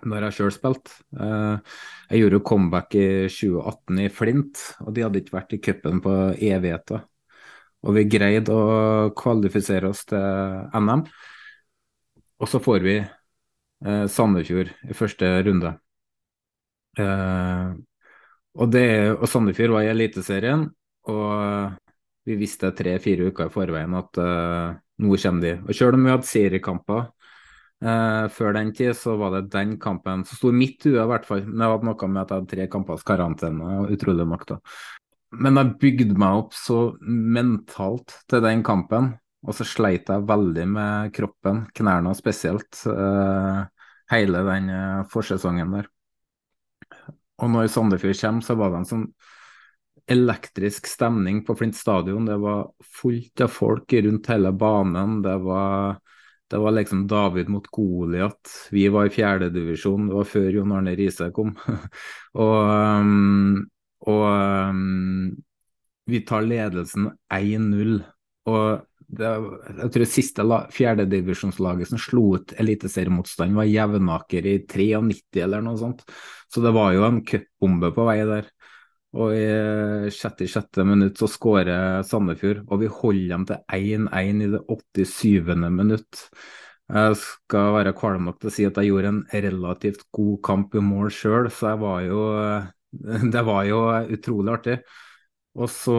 når jeg sjøl spilte. Eh, jeg gjorde jo comeback i 2018 i Flint, og de hadde ikke vært i cupen på evigheter. Og vi greide å kvalifisere oss til NM. Og så får vi eh, Sandefjord i første runde. Eh, og, det, og Sandefjord var i Eliteserien, og vi visste tre-fire uker i forveien at nå kommer de. Og Selv om vi hadde seriekamper uh, før den tid, så var det den kampen som sto i mitt hue, i hvert fall. Men det hadde noe med at jeg hadde tre kampers karantene, utrolig nok, da. Men jeg bygde meg opp så mentalt til den kampen, og så sleit jeg veldig med kroppen, knærne spesielt, uh, hele den forsesongen der. Og når Sandefjord kommer, så var det en sånn elektrisk stemning på Flint stadion. Det var fullt av folk rundt hele banen. Det var, det var liksom David mot Goliat. Vi var i fjerdedivisjon, det var før Jon Arne Riise kom. og, um, og um, vi tar ledelsen 1-0. Og det, jeg tror siste fjerdedivisjonslaget som slo ut eliteseriemotstand, var Jevnaker i 93 eller noe sånt. Så det var jo en cupbombe på vei der. Og i 66. minutt så skårer Sandefjord, og vi holder dem til 1-1 i det 87. minutt. Jeg skal være kvalm nok til å si at jeg gjorde en relativt god kamp i mål sjøl, så var jo Det var jo utrolig artig. Og så,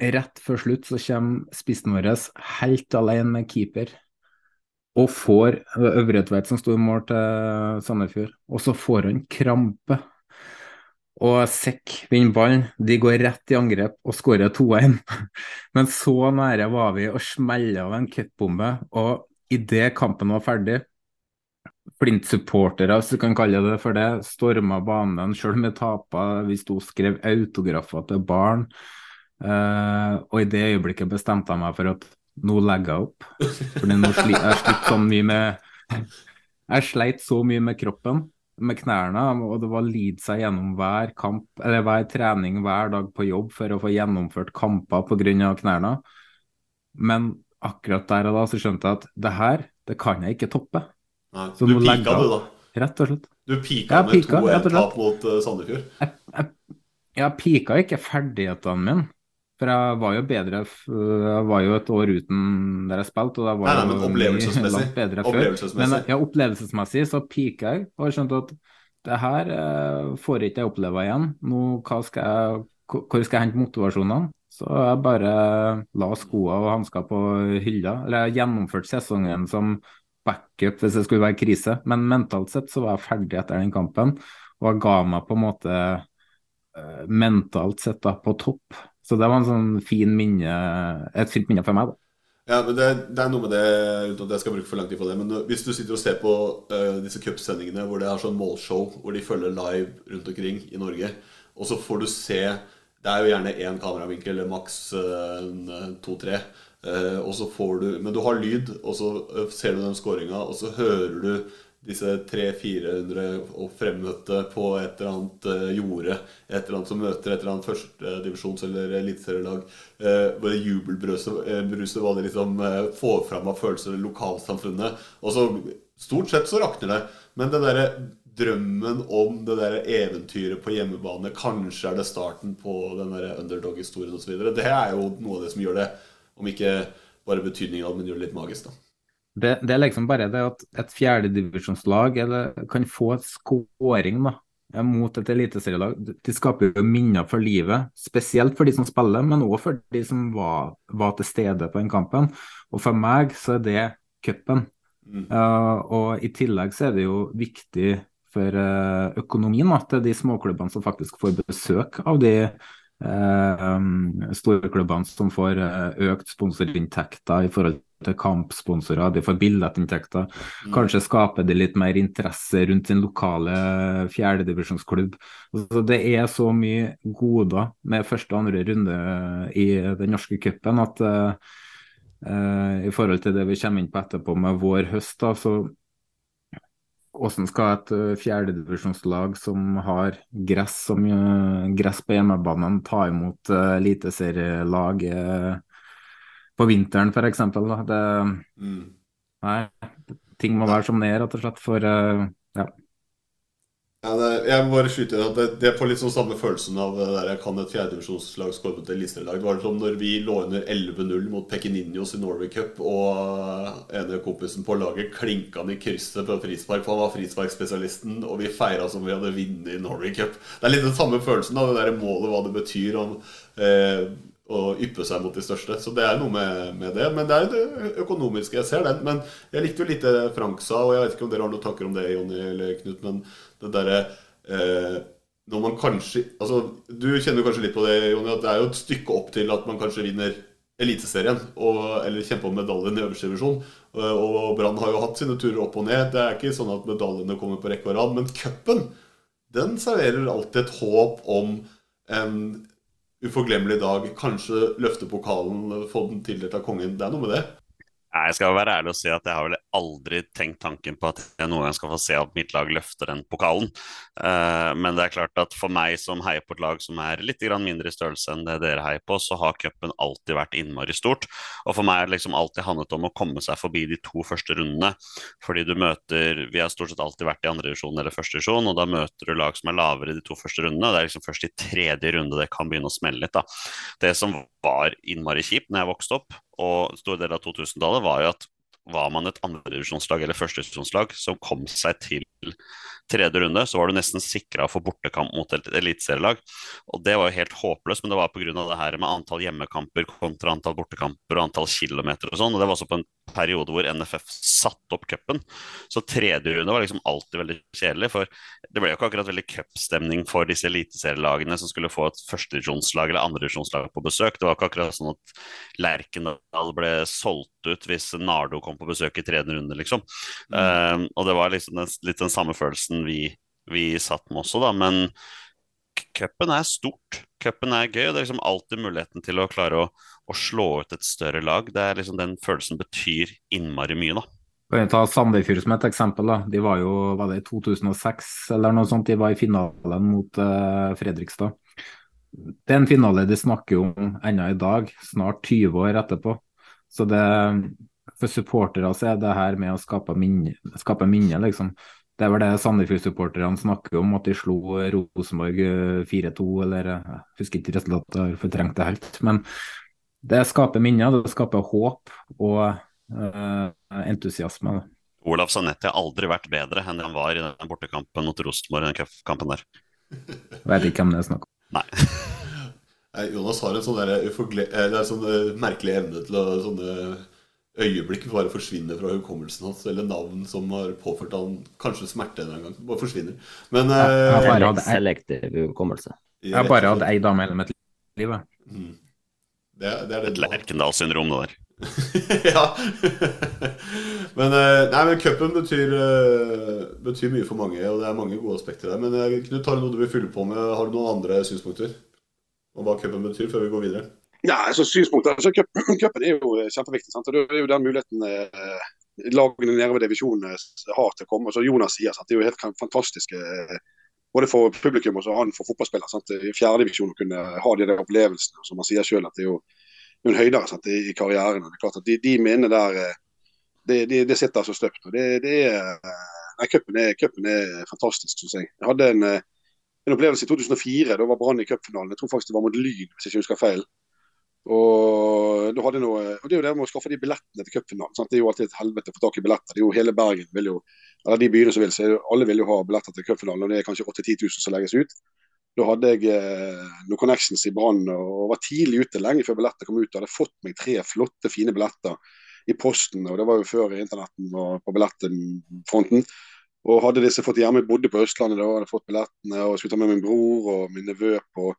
rett før slutt, så kommer spissen vår helt alene med keeper. Og får Øvretveit, som sto i mål til Sandefjord, og så får han krampe og Sekk vinner ballen. De går rett i angrep og skårer 2-1. Men så nære var vi å smelle av en cutbombe. og idet kampen var ferdig Flint-supportere, hvis du kan kalle det for det, storma banen sjøl med tapa. Vi sto og skrev autografer til barn. Uh, og i det øyeblikket bestemte jeg meg for at nå legger jeg opp. Fordi nå sli, jeg slitt så mye med Jeg sleit så mye med kroppen med knærne, og det var lide seg gjennom hver kamp, eller hver trening hver dag på jobb for å få gjennomført kamper pga. knærne. Men akkurat der og da så skjønte jeg at det her, det kan jeg ikke toppe. Nei, du pika du, da? Rett og slett. Du pika med 2-1-tap mot uh, Sandefjord? Jeg, jeg, jeg pika ikke ferdighetene mine. For jeg var jo bedre Jeg var jo et år uten der jeg spilte, og jeg var nei, opplevelsesmessig. langt bedre før. Men ja, opplevelsesmessig så pika jeg og har skjønt at det her eh, får ikke jeg oppleve igjen. Nå, skal jeg, hvor skal jeg hente motivasjonene? Så jeg bare la skoene og hansker på hylla. Eller jeg gjennomførte sesongen som backup hvis det skulle være krise, men mentalt sett så var jeg ferdig etter den kampen. Og jeg ga meg på en måte mentalt sett da på topp. Så det var en sånn fin minne, et fint minne for meg. da. Ja, men det, det, er noe med det, uten at jeg skal bruke for lang tid på det. Men hvis du sitter og ser på uh, disse cupsendingene hvor det er sånn målshow, hvor de følger live rundt omkring i Norge, og så får du se Det er jo gjerne én kameravinkel, maks uh, to-tre. Uh, og så får du Men du har lyd, og så ser du den scoringa, og så hører du disse 300-400 fremmøtte på et eller annet uh, jorde. Et eller annet som møter et eller annet førstedivisjons- eller eliteserielag. det jubelbruset uh, hva det liksom får fram av følelser i lokalsamfunnet. Og så Stort sett så rakner det. Men den derre drømmen om det der eventyret på hjemmebane, kanskje er det starten på den der underdog-historien osv., det er jo noe av det som gjør det, om ikke bare betydningen av det, men gjør det litt magisk. da. Det, det, er liksom bare det at et fjerdedivisjonslag kan få skåring da, mot et eliteserielag. De skaper jo minner for livet, spesielt for de som spiller, men òg for de som var, var, til stede på den kampen. Og for meg så er det cupen. Mm. Uh, og i tillegg så er det jo viktig for uh, økonomien da, til de småklubbene som faktisk får besøk av de uh, um, storklubbene som får økt sponsorinntekter i forhold til kampsponsorer, de får billettinntekter. Mm. Kanskje skaper det litt mer interesse rundt sin lokale fjerdedivisjonsklubb. Altså, det er så mye goder med første og andre runde i den norske cupen at uh, uh, i forhold til det vi kommer inn på etterpå med vår høst, da, så hvordan skal et uh, fjerdedivisjonslag som har gress, som, uh, gress på hjemmebanen, ta imot eliteserielag uh, på vinteren, f.eks. Det mm. Nei, ting må være som det er, rett og slett. For uh, ja. Ja, det, jeg må bare skyte inn at det, det får litt sånn samme følelsen av det der kan et fjerdedivisjonslag skåre mot et listelag. Det var som når vi lå under 11-0 mot Pekininhos i Norway Cup, og ene kompisen på laget klinka han i krysset på frispark, for han var frisparkspesialisten, og vi feira som vi hadde vunnet i Norway Cup. Det er litt den samme følelsen av det der målet, hva det betyr. om eh, å yppe seg mot de største. Så det er noe med, med det. Men det er det økonomiske. Jeg ser den. Men jeg likte jo litt det Frank sa, og jeg vet ikke om dere har noen tanker om det, Jonny eller Knut, men det derre eh, når man kanskje altså, Du kjenner jo kanskje litt på det, Jonny, at det er jo et stykke opp til at man kanskje vinner Eliteserien og, eller kjemper om medaljen i øverste divisjon. Og, og Brann har jo hatt sine turer opp og ned. Det er ikke sånn at medaljene kommer på rekke og rad. Men cupen, den serverer alltid et håp om en uforglemmelig dag. Kanskje løfte pokalen, få den tildelt av kongen. Det er noe med det. Nei, Jeg skal være ærlig og si at jeg har vel aldri tenkt tanken på at jeg noen gang skal få se at mitt lag løfter den pokalen. Eh, men det er klart at for meg som heier på et lag som er litt mindre i størrelse enn det dere heier på, så har cupen alltid vært innmari stort. Og for meg er det liksom alltid handlet om å komme seg forbi de to første rundene. Fordi du møter Vi har stort sett alltid vært i andre divisjon eller første divisjon, og da møter du lag som er lavere i de to første rundene. og Det er liksom først i tredje runde det kan begynne å smelle litt. da. Det som var innmari kjipt når jeg vokste opp, og store deler av 2000-tallet, var jo at var man et andredivisjonslag eller førstedivisjonslag som kom seg til tredje runde, så var du nesten sikra for bortekamp mot et eliteserielag. Og det var jo helt håpløst, men det var pga. det her med antall hjemmekamper kontra antall bortekamper og antall kilometer og sånn. Og det var også på en periode hvor NFF satte opp cupen. Så tredje runde var liksom alltid veldig kjedelig, for det ble jo ikke akkurat veldig cupstemning for disse eliteserielagene som skulle få et førstedivisjonslag eller andredivisjonslag på besøk. Det var ikke akkurat sånn at Lerkendal ble solgt ut hvis Nardo kom på besøk i tredje runde, liksom. Mm. Um, og det var liksom den, litt den samme følelsen vi, vi satt med også, da. Men cupen er stort. Cupen er gøy. og Det er liksom alltid muligheten til å klare å, å, slå ut et større lag. Det er liksom Den følelsen betyr innmari mye, da. Kan jeg ta Sandefjord som et eksempel. da. De var jo var det i 2006 eller noe sånt, de var i finalen mot uh, Fredrikstad. Det er en finale de snakker om ennå i dag, snart 20 år etterpå. Så det, for supportere så er det her med å skape minner, skape minne liksom. Det er vel det Sandefjord-supporterne snakker om, at de slo Rosenborg 4-2, eller jeg husker ikke resultatet, har fortrengt det helt. Men det skaper minner, det skaper håp og uh, entusiasme. Olav Sanetti har aldri vært bedre enn han var i den bortekampen mot Rosenborg. den cupkampen der. Vet ikke hvem det er snakk om. Nei. Jonas har en sånn, der, der, sånn merkelig evne til å sånne øyeblikk bare forsvinner fra hukommelsen hans, eller navn som har påført han kanskje smerte en gang. Bare forsvinner. Men Jeg har bare hatt selektiv hukommelse. Jeg har bare hatt ei dame hele mitt liv. Mm. Det, det, er det Et Lerkendal-syndrom, det der. ja. men nei, men cupen betyr, betyr, mye for mange, og det er mange gode aspekter der. Men Knut, har du noe du vil fylle på med? Har du noen andre synspunkter om hva cupen betyr, før vi går videre? Ja, altså synspunktet Altså, Cupen er jo kjempeviktig. Sant? Det er jo den muligheten eh, lagene nede ved divisjonen har til å komme. Så Jonas sier at det er jo helt fantastisk eh, både for publikum og han for fotballspillere. Sant? I fjerdedivisjon å kunne ha de der opplevelsene. Som han sier selv, at det er jo en høydere sant? i karrieren. og det er klart at De, de minnene der eh, det, de, de sitter så støpt. det, det er, nei, Cupen er, er, fantastisk, syns jeg. Jeg hadde en, en opplevelse i 2004. Da var Brann i cupfinalen. Jeg tror faktisk det var mot Lyn, hvis jeg ikke husker feil. Og, noe, og, Det er jo det med å skaffe de billettene til cupfinalen. Det er jo alltid et helvete å få tak i billetter. Det er jo Hele Bergen vil jo, eller de byene som vil, så alle vil jo ha billetter til cupfinalen. Og det er kanskje 8 10 000 som legges ut. Da hadde jeg eh, noen connections i Brann og var tidlig ute lenge før billetter kom ut. Og hadde fått meg tre flotte, fine billetter i posten. og Det var jo før internetten var på billettfronten. Og hadde disse fått hjemme, bodde på Østlandet da, hadde fått billettene og skulle ta med min bror og min nevø på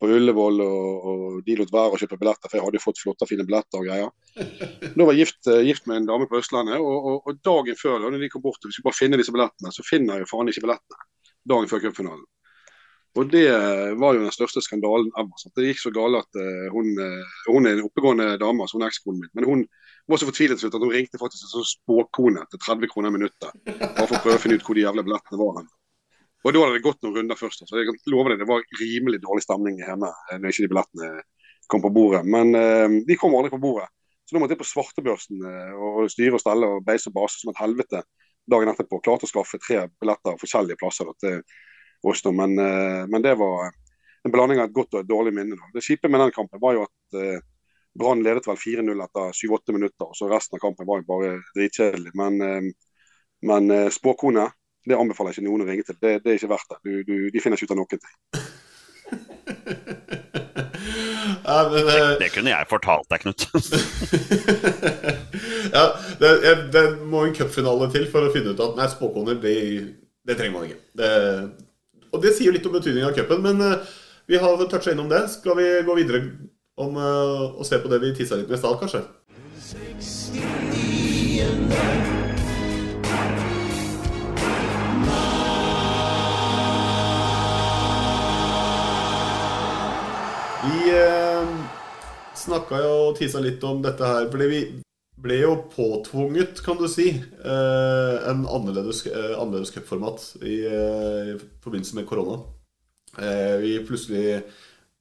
på Ullevål, og, og, de lot være å kjøpe billetter, for jeg hadde jo fått flotte, fine billetter og greier. Da var jeg gift, eh, gift, med en dame på Østlandet, og, og, og dagen før, da når de kom bort og vi skulle bare finne disse billettene, så finner jeg jo faen ikke billettene dagen før cupfinalen. Og det var jo den største skandalen ever. Sant? Det gikk så galt at uh, hun, hun, er en oppegående dame, altså hun er ekskonen min. Men hun var så fortvilet til slutt at hun ringte faktisk en sånn spåkone til 30 kroner minuttet. Bare for å prøve å finne ut hvor de jævla billettene var. Hen. Og da hadde det gått noen runder først. Så jeg kan love deg, det var rimelig dårlig stemning hjemme når ikke de billettene kom på bordet. Men uh, de kom aldri på bordet. Så nå måtte jeg på svartebørsen uh, og styre og stelle og beise og base som et helvete dagen etterpå. Klarte å skaffe tre billetter forskjellige plasser til for oss. Da. Men, eh, men det var en blanding av et godt og et dårlig minne. Da. Det kjipe med den kampen var jo at eh, Brann ledet vel 4-0 etter 7-8 minutter. og så Resten av kampen var jo bare dritkjedelig. Men, eh, men eh, spåkone det anbefaler jeg ikke noen å ringe til. Det, det er ikke verdt det. Du, du, de finner ikke ut av noen ting. Ja, men, Det, eh, det kunne jeg fortalt deg, Knut. ja, det, jeg- det må en cupfinale til for å finne ut at nei, spåkoner, det, det trenger man ikke. Det, og det sier litt om betydningen av cupen, men uh, vi har toucha innom det. Skal vi gå videre om uh, og se på det vi tissa litt med i stad, kanskje? Vi eh, snakka jo og tisa litt om dette her, fordi vi ble jo påtvunget, kan du si, eh, en annerledes, eh, annerledes cupformat i, eh, i forbindelse med korona. Eh, vi plutselig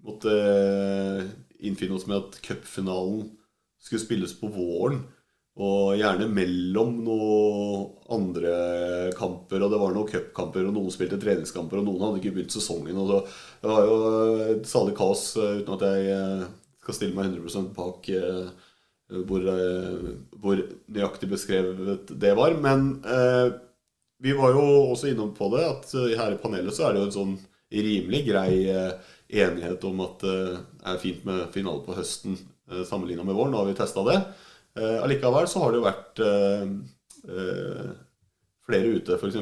måtte eh, innfinne oss med at cupfinalen skulle spilles på våren. Og gjerne mellom noen andre kamper. Og det var noen cupkamper, og noen spilte treningskamper, og noen hadde ikke begynt sesongen. Og så, det var jo et salig kaos, eh, uten at jeg eh, skal stille meg 100 bak eh, hvor, eh, hvor nøyaktig beskrevet det var. Men eh, vi var jo også innom på det, at eh, her i panelet så er det jo en sånn rimelig grei eh, enighet om at det er fint med finale på høsten eh, sammenligna med våren. Nå har vi testa det. Eh, Allikevel så har det jo vært eh, eh, flere ute. F.eks.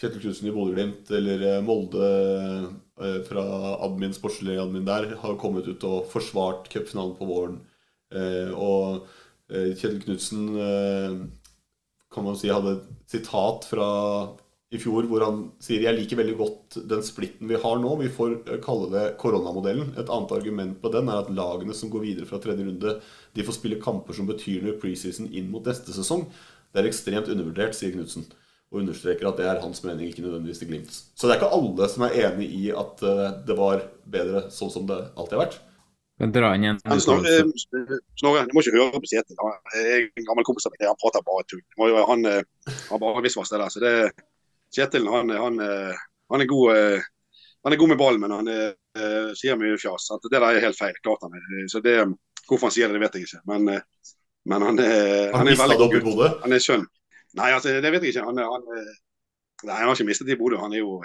Kjetil Knutsen i Bodø-Glimt eller Molde fra admin, sportslig admin der har kommet ut og forsvart cupfinalen på våren. Og Kjetil Knutsen kan man si hadde et sitat fra i fjor hvor han sier jeg liker veldig godt den splitten vi har nå. Vi får eh, kalle det koronamodellen. Et annet argument på den er at lagene som går videre fra tredje runde, de får spille kamper som betyr noe i preseason inn mot neste sesong. Det er ekstremt undervurdert, sier Knutsen. Og understreker at det er hans mening, ikke nødvendigvis til Glimts. Så det er ikke alle som er enig i at eh, det var bedre sånn som det alltid har vært. Men dra inn igjen. Snorre, eh, du må ikke høre på Kjetil. Jeg er en gammel kompis av meg. Han prater bare tull. Jo- Han eh, har bare visst hva der. Så det, Kjetil han, han, han, er god, eh, han er god med ballen, men han er, eh, sier mye fjas. Det der er helt feil. klart han er. Så det, Hvorfor han sier det, det vet jeg ikke. Men, eh, men han er, han er veldig god? Han er skjønn. Nei, altså, det vet jeg ikke. Han, han, nei, han har ikke mistet det i Bodø. Han er jo,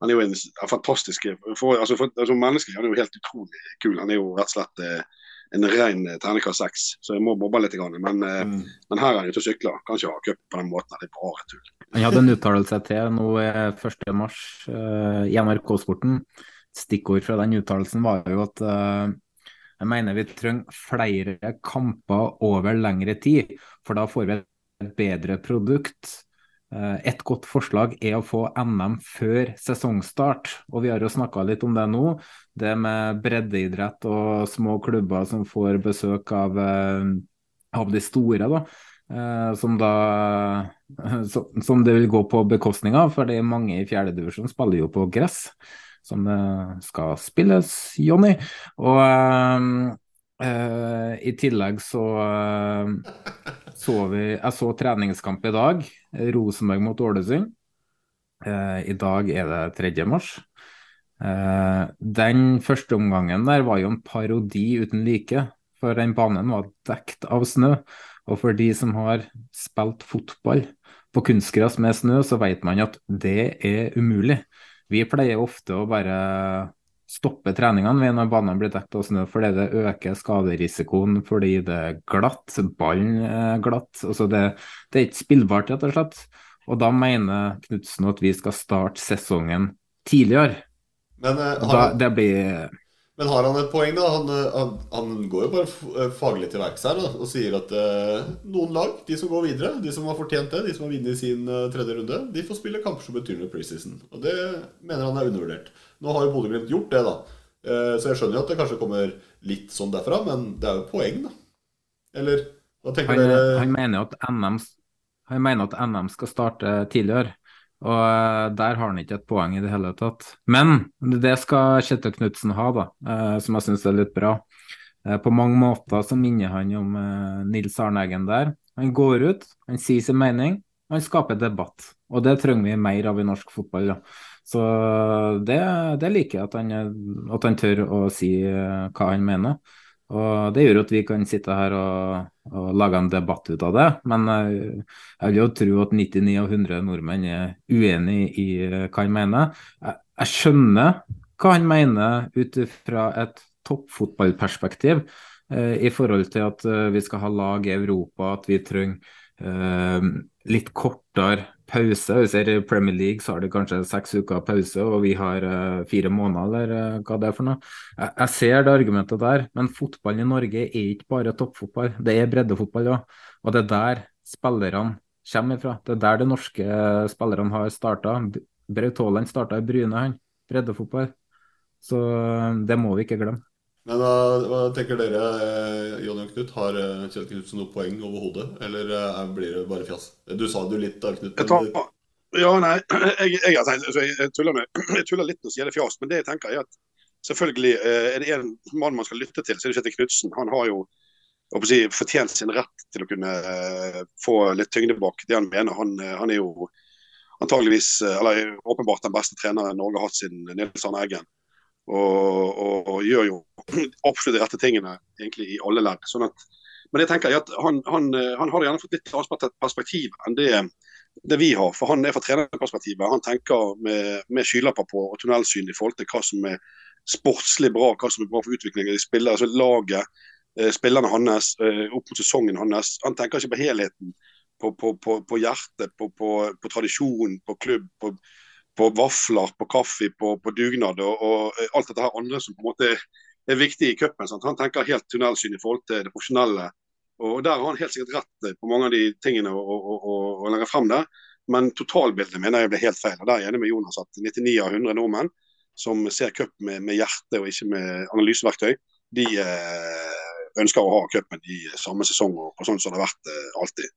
han er jo en fantastisk for, altså, for, altså, menneske. Han er jo helt utrolig kul. Han er jo rett og slett eh, en ren eh, terningkast seks. Så jeg må mobbe litt. Men, eh, Mm. men her er han ute og sykler. Kan ikke ha cup på den måten. Det er bare tull. Han hadde en uttalelse til nå eh, 1. mars eh, i NRK-sporten. Stikkord fra den uttalelsen var jo at uh, jeg mener vi trenger flere kamper over lengre tid, for da får vi et bedre produkt. Eh, Et godt forslag er å få NM før sesongstart, og vi har jo snakka litt om det nå. Det med breddeidrett og små klubber som får besøk av, eh, av de store, da. Eh, Som da som, det vil gå på bekostning av, fordi mange i fjerdedivisjon spiller jo på gress, som skal spilles, Jonny. Og øh, i tillegg så eh, så vi Jeg så treningskamp i dag, Rosenborg mot Ålesund. Eh, I dag er det 3. mars. Eh, den første omgangen der var jo en parodi uten like, for den banen var dekt av snø. Og for de som har spilt fotball på kunstgress med snø, så vet man at det er umulig. Vi pleier ofte å bare stoppe treningene ved når banen blir dekket av snø, fordi det øker skaderisikoen fordi det er glatt, ballen er glatt. Altså det, det er ikke spillbart, rett og slett. Og da mener Knutsen at vi skal starte sesongen tidligere. Men, uh, har da, han, det blir men har han et poeng, da? Han, eh, han, han går jo bare eh, faglig til verks her da, og sier at eh, noen lag, de som går videre, de som har fortjent det, de som har vunnet sin uh, tredje runde, de får spille kamper som betyr noe preseason. Og det mener han er undervurdert. Nå har jo Bodø-Glimt gjort det, da. Eh, så jeg skjønner jo at det kanskje kommer litt sånn derfra, men det er jo poeng, da. Eller hva tenker Han, dere? han, mener NM, han mener at NM skal starte tidligere, og eh, der har han ikke et poeng i det hele tatt. Men det skal Kjetil Knutsen ha, da, eh, som jeg syns er litt bra. På mange måter så minner han om Nils Arne Eggen der. Han går ut, han sier sin mening, han skaper debatt. Og det trenger vi mer av i norsk fotball. Da. Så det, det liker jeg at han, at han tør å si eh, hva han mener. Og Det gjør at vi kan sitte her og, og lage en debatt ut av det. Men jeg, jeg vil jo tro at 99 av 100 nordmenn er uenig i hva han mener. Jeg, jeg skjønner hva han mener ut fra et toppfotballperspektiv eh, i forhold til at eh, vi skal ha lag i Europa, at vi trenger eh, litt kortere pause. Hvis det er Premier League så har de kanskje seks uker pause, og vi har uh, fire måneder, eller uh, hva det er for noe. Jeg, ser det argumentet der, men fotballen i Norge er ikke bare toppfotball, det er breddefotball òg. Og det er der spillerne kommer ifra. Det er der de norske spillerne har starta. Braut Haaland starta i Bryne, han. Breddefotball. Så det må vi ikke glemme. Men hva, hva tenker dere, eh, Jonny og Knut? Har eh, Kjell Knutsen noe poeng overhodet, eller eh, blir det bare fjas? Du sa det jo litt da, Knut. Men... Ja, nei, jeg, jeg, altså, jeg, tuller med, jeg, tuller litt når jeg gjelder fjas, men det jeg tenker er at selvfølgelig er det en mann man skal lytte til, så er det Kjetil Knutsen. Han har jo si, fortjent sin rett til å kunne få litt tyngde bak det han mener. Han, han er jo antageligvis, eller åpenbart den beste treneren Norge har hatt siden Nils Arne Eggen. Og, og, og, gjør jo absolutt de rette tingene egentlig i alle ledd. Sånn men jeg tenker at han, han, han har gjerne fått litt annet perspektiv enn det, det, vi har. For han er fra trenerperspektivet. Han tenker med, med skylapper på og tunnelsyn i forhold til hva som er sportslig bra, hva som er bra for utviklingen i spillere, altså laget, eh, spillerne hans, eh, opp mot sesongen hans. Han tenker ikke på helheten, på, på, på, på hjertet, på, tradisjon, på klubb. på på vafler, på kaffe, på, på dugnad og, og, alt dette her andre som på en måte er viktig i cupen. Han tenker helt tunnelsyn i forhold til det profesjonelle. Og Der har han helt sikkert rett på mange av de tingene å legge frem der. Men totalbildet mener jeg blir helt feil. og Der er jeg enig med Jonas at 99 av 100 nordmenn som ser cup med, med hjerte og ikke med analyseverktøy, de eh, ønsker å ha cupen i samme sesong og, og sånn som det har vært eh, alltid.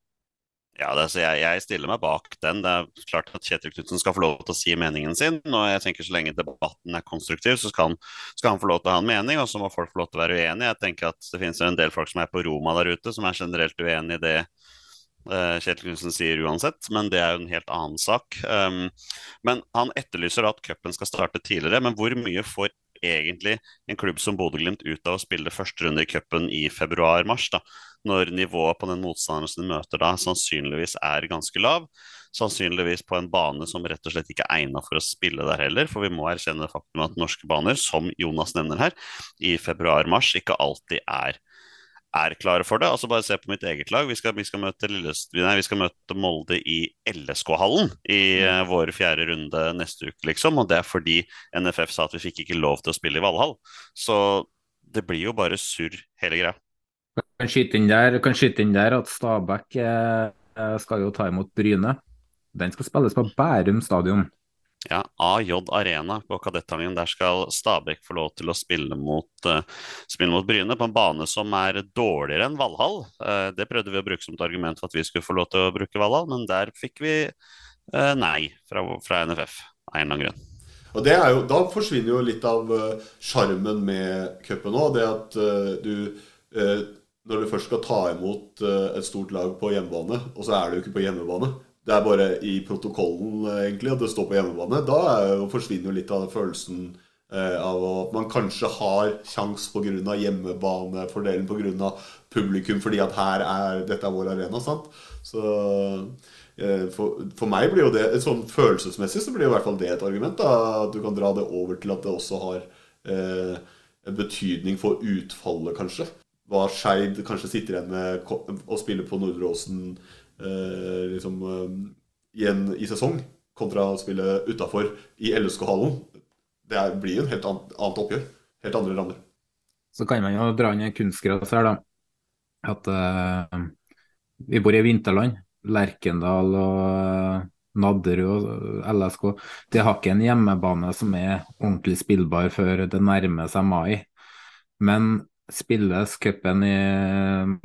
Ja, det, jeg, jeg, stiller meg bak den. Det er klart at Kjetil Knutsen skal få lov til å si meningen sin. og jeg tenker Så lenge debatten er konstruktiv, så skal han, skal han, få lov til å ha en mening. Og så må folk få lov til å være uenige. Jeg tenker at Det finnes en del folk som er på Roma der ute, som er generelt uenig i det uh, Kjetil Knutsen sier uansett. Men det er jo en helt annen sak. Um, men han etterlyser at cupen skal starte tidligere. Men hvor mye får egentlig en klubb som Bodø-Glimt ut av å spille første runde i cupen i februar-mars, når nivået på den motstanderen som de møter da, sannsynligvis er ganske lav. Sannsynligvis på en bane som rett og slett ikke er egnet for å spille der heller, for vi må erkjenne faktum at norske baner, som Jonas nevner her, i februar-mars ikke alltid er er klare for det. Altså Bare se på mitt eget lag. Vi skal, vi skal, møte, nei, vi skal møte, Molde i LSK-hallen i uh, vår fjerde runde neste uke, liksom. Og det er fordi NFF sa at vi fikk ikke lov til å spille i Valhall. Så det blir jo bare surr, hele greia. Kan skyte inn der, kan skyte inn der at Stabæk eh, skal jo ta imot Bryne. Den skal spilles på Bærum stadion. Ja, AJ Arena på Kadettangen. Der skal Stabæk få lov til å spille mot, uh, spille mot Bryne på en bane som er dårligere enn Valhall. Uh, det prøvde vi å bruke som et argument for at vi skulle få lov til å bruke Valhall, men der fikk vi uh, nei fra, fra, NFF av en eller annen grunn. Og jo, Da forsvinner jo litt av sjarmen med cupen òg. Det at du Når du først skal ta imot et stort lag på hjemmebane, og så er du ikke på hjemmebane det er bare i protokollen egentlig at det står på hjemmebane. Da jo, forsvinner jo litt av følelsen eh, av at man kanskje har sjanse pga. hjemmebanefordelen, pga. publikum, fordi at her er dette er vår arena. sant? Så eh, for, for, meg blir jo det sånn følelsesmessig så blir jo i hvert fall det et argument. da, At du kan dra det over til at det også har eh, betydning for utfallet, kanskje. Hva Skeid kanskje sitter igjen med å spille på Nordre Åsen eh, liksom, eh, i, en, i sesong, kontra å spille utafor i LSK-hallen. Det blir jo en helt annet, oppgjør. Helt andre rammer. Så kan man jo dra inn en kunstgras her, da. At uh, vi bor i vinterland. Lerkendal og Nadderud og LSK. De har ikke en hjemmebane som er ordentlig spillbar før det nærmer seg mai. Men spilles cupen i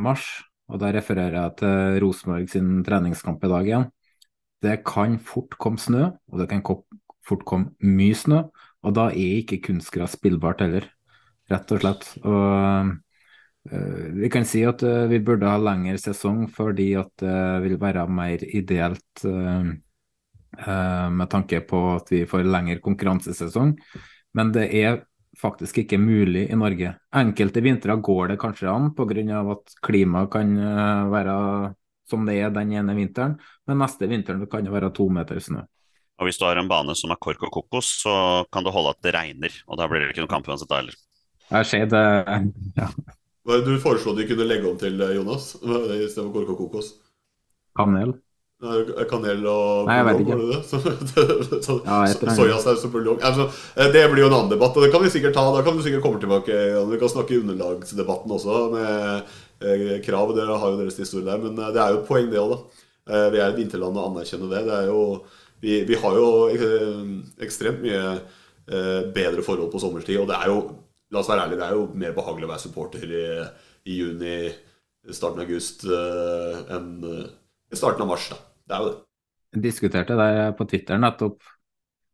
mars, og Da refererer jeg til Rosenborg sin treningskamp i dag igjen. Det kan fort komme snø, og det kan fort komme mye snø. Og da er ikke kunstgress spillbart heller, rett og slett. Og uh, vi kan si at uh, vi burde ha lengre sesong fordi at det vil være mer ideelt eh, med tanke på at vi får lengre konkurransesesong. Men det er faktisk ikke mulig i Norge. Enkelte vintre går det kanskje an pga. at klimaet kan eh, være som det er den ene vinteren, men neste vinteren kan det være to meter snø. Og hvis du har en bane som er kork og kokos, så kan det holde at det regner. Og da blir det ikke noen kamp uansett da heller. Jeg ser det ja. Du foreslo de kunne legge om til, eh, Jonas, istedenfor kork og kokos? kanel. Nei, Kanel og Nei, ikke. det? Så, Ja. Soyasaus og buljong. Altså, eh, det blir jo en annen debatt, og det kan vi sikkert ta. Da kan du sikkert komme tilbake. Og Vi kan snakke i underlagsdebatten også, med eh, krav. Dere har jo deres historie der. Men eh, det er jo et poeng, det òg, da. Eh, vi er et vinterland og anerkjenner det. det er jo, vi, vi har jo eh, ekstremt mye eh, bedre forhold på sommerstid, og det er jo La oss være ærlige, det er jo mer behagelig å være supporter i, i juni, starten av august, eh, enn eh, i starten av mars. da. Det er jo det. Jeg diskuterte det på Twitter nettopp.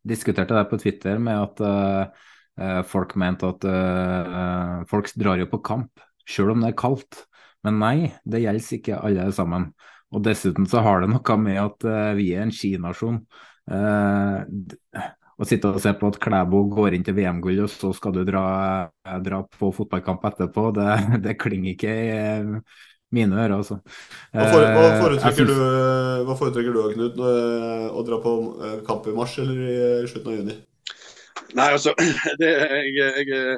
Diskuterte det på Twitter med at eh, folk mente at uh, folk drar jo på kamp selv om det er kaldt. Men nei, det gjelder ikke alle sammen. Og dessuten så har det noe med at uh, vi er en skinasjon. Uh, å sitte og se på at Klæbo går inn til VM-gull, og så skal du dra, dra på fotballkamp etterpå, det, det klinger ikke mine ører, altså. Hva, for, hva, Eh, foretrekker synes- du, hva foretrekker du, Knut? eh, Å dra på eh, kamp i mars eller i slutten av juni? Nei, altså, det, jeg, jeg,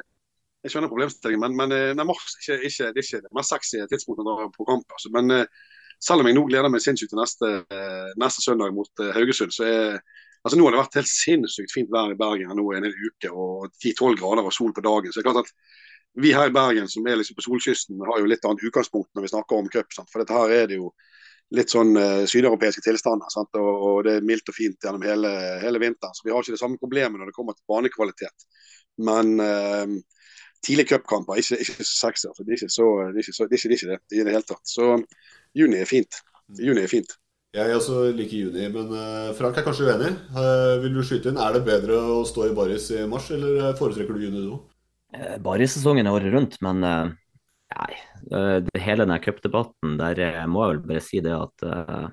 jeg skjønner problemstillingen, men, men nei, mars ikke, ikke, det er ikke det mest sexy tidspunktet å dra på kamp. Altså. Men selv om jeg nå gleder meg sinnssykt til neste, neste søndag mot Haugesund, så er altså Nå har det vært helt sinnssykt fint vær i Bergen nå i en uke, og 10-12 grader og sol på dagen. så det er klart at vi her i Bergen som er liksom på solkysten, har jo litt annet utgangspunkt når vi snakker om cup. For dette her er det jo litt sånn uh, sydeuropeiske tilstander. sant? Og, og det er mildt og fint gjennom hele, hele vinteren. Så vi har ikke det samme problemet når det kommer til banekvalitet. Men uh, tidlige cupkamper er ikke, ikke så sexy. Altså. Det, er ikke det, det, er ikke, det i det hele tatt. Så juni er fint. Juni er fint. Jeg også liker juni, men eh, Frank er kanskje uenig. Vil du skyte inn? Er det bedre å stå i baris i mars, eller foretrekker du juni nå? Eh, Bare-sesongen er året rundt, men eh, nei, eh, det, hele denne cupdebatten, der må jeg vel bare si det at uh,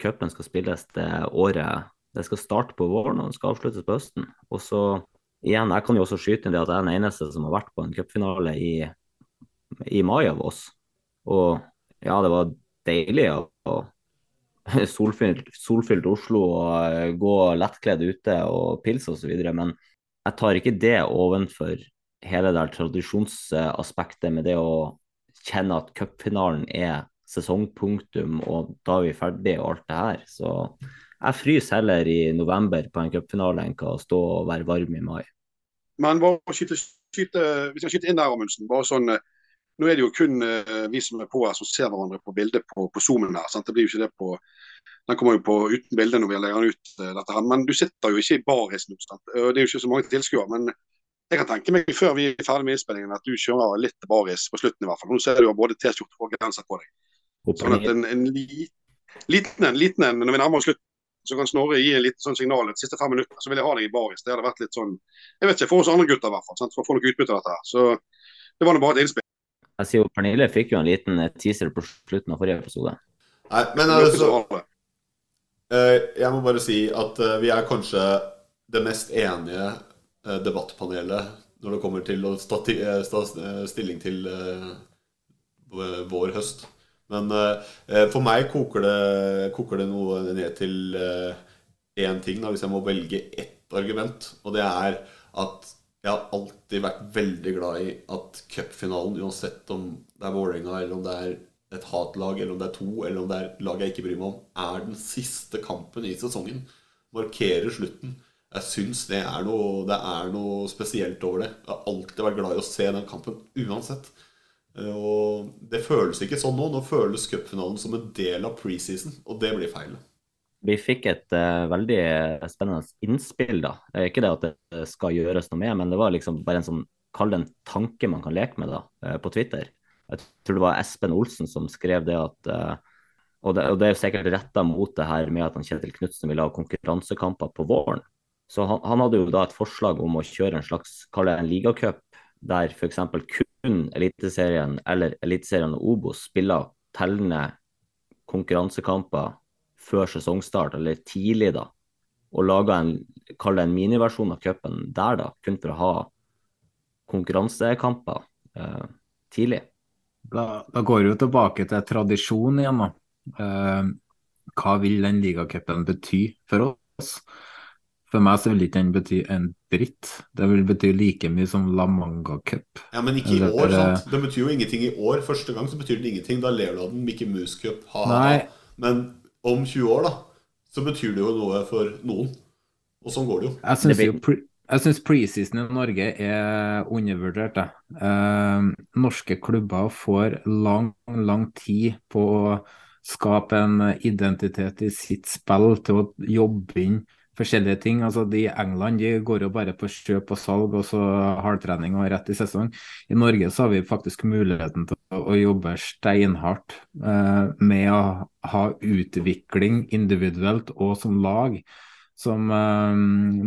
cupen skal spilles det året Det skal starte på våren og den skal avsluttes på høsten. Og så igjen, jeg kan jo også skyte inn det at jeg er den eneste som har vært på en cupfinale i, i mai av oss. Og ja, det var deilig å å solfylt, Oslo og gå lettkledd ute og pils osv. Men jeg tar ikke det ovenfor hele det tradisjonsaspektet med det å kjenne at cupfinalen er sesongpunktum, og da er vi ferdig og alt det her. Så jeg fryser heller i november på en cupfinale enn å stå og være varm i mai. Men skyte, skyte, vi skal skyte inn der, Amundsen, bare sånn eh, Nå er det jo kun eh, vi som er på her som ser hverandre på bildet på, på Zoomen her. sant? Det blir jo ikke det på Den kommer jo på uten bilde når vi legger den ut. eh, dette her. Men du sitter jo ikke i baris nå. Det er jo ikke så mange tilskuere. Men jeg kan tenke meg før vi er ferdig med innspillingen at du kjører litt baris på slutten i hvert fall. Nå ser du jo både T-skjorte og genser på deg. Sånn at en, en li, liten en, liten en, når vi nærmer oss slutten, så kan Snorre gi en liten sånn signal de siste fem minutter, så vil jeg ha deg i baris. Det hadde vært litt sånn Jeg vet ikke, for oss andre gutter i hvert fall. sant? For å få noe utbytte av dette her. Så det var nå bare et innspill. Jeg sier jo Pernille fikk jo en liten eh, teaser på slutten av forrige episode. Nei, men altså, eh, jeg må bare si at vi er kanskje det mest enige debattpanelet når det kommer til å eh, ta eh, stilling til eh, vår høst. Men eh, for meg koker det, koker det noe ned til én ting, da, hvis jeg må velge ett argument. Og det er at jeg har alltid vært veldig glad i at cupfinalen, uansett om det er Vålerenga, eller om det er et hatlag, eller om det er to, eller om det er lag jeg ikke bryr meg om, er den siste kampen i sesongen. Markerer slutten. Jeg syns det er noe, det er noe spesielt over det. Jeg har alltid vært glad i å se den kampen uansett. Eh, Og det føles ikke sånn nå. Nå føles cupfinalen som en del av preseason, og det blir feil. Vi fikk et uh, veldig spennende innspill, da. Eh, ikke det at det skal gjøres noe med, men det var liksom bare en sånn, kall det en tanke man kan leke med da, eh, på Twitter. Jeg tror det var Espen Olsen som skrev det at uh, og det, og det er jo sikkert retta mot det her med at han Kjetil Knutsen vil ha konkurransekamper på våren. Så han, han hadde jo da et forslag om å kjøre en slags, kall det en ligacup, der f.eks. kun Eliteserien eller Eliteserien og Obos spiller tellende konkurransekamper før sesongstart, eller tidlig, da, og laga en, kall det en miniversjon av cupen der, da, kun for å ha konkurransekamper eh, tidlig. Da, da går vi jo tilbake til tradisjon igjen, da. Eh, hva vil den ligacupen bety for oss? For meg så vil ikke den bety en dritt. Det vil bety like mye som La Manga Cup. Ja, Men ikke i Eller, år. sant? Det betyr jo ingenting i år. Første gang så betyr det ingenting. Da ler du av den Mickey Mouse Cup. Ha, ha, Men om 20 år, da, så betyr det jo noe for noen. Og sånn går det jo. Jeg syns jo pre jeg preseason i Norge er undervurdert. Eh, norske klubber får lang, lang tid på å skape en identitet i sitt spill, til å jobbe inn forskjellige ting. Altså De i England de går jo bare på kjøp og salg og så hardtrening og rett i sesong. I Norge så har vi faktisk muligheten til å, jobbe steinhardt eh, med å ha utvikling individuelt og som lag som uh,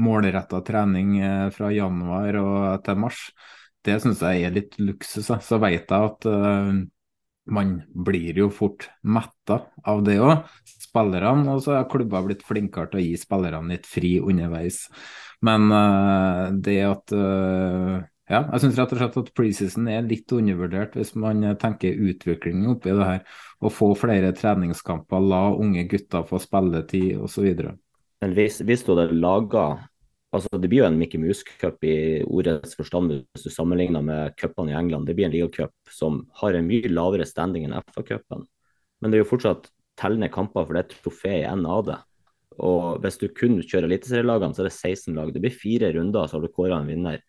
målretta trening eh, fra januar og til mars, det syns jeg er litt luksus. da. Så vet jeg at eh, man blir jo fort metta av det òg, spillerne. Og så har klubber blitt flinkere til å gi spillerne litt fri underveis. Men uh, det at uh, ja, jeg syns rett og slett at preseason er litt undervurdert hvis man tenker utvikling oppi det her. Å få flere treningskamper, la unge gutter få spilletid osv. Men hvis, hvis du hadde laga altså Det blir jo en Mickey Mouse Cup i ordets forstand hvis du sammenligner med cupene i England. Det blir en ligacup som har en mye lavere standing enn FA-cupen. Men det er jo fortsatt tellende kamper, for det er trofé i en av det. Og hvis du kun kjører eliteserielagene, så er det 16 lag. Det blir fire runder, så har du kåra en vinner.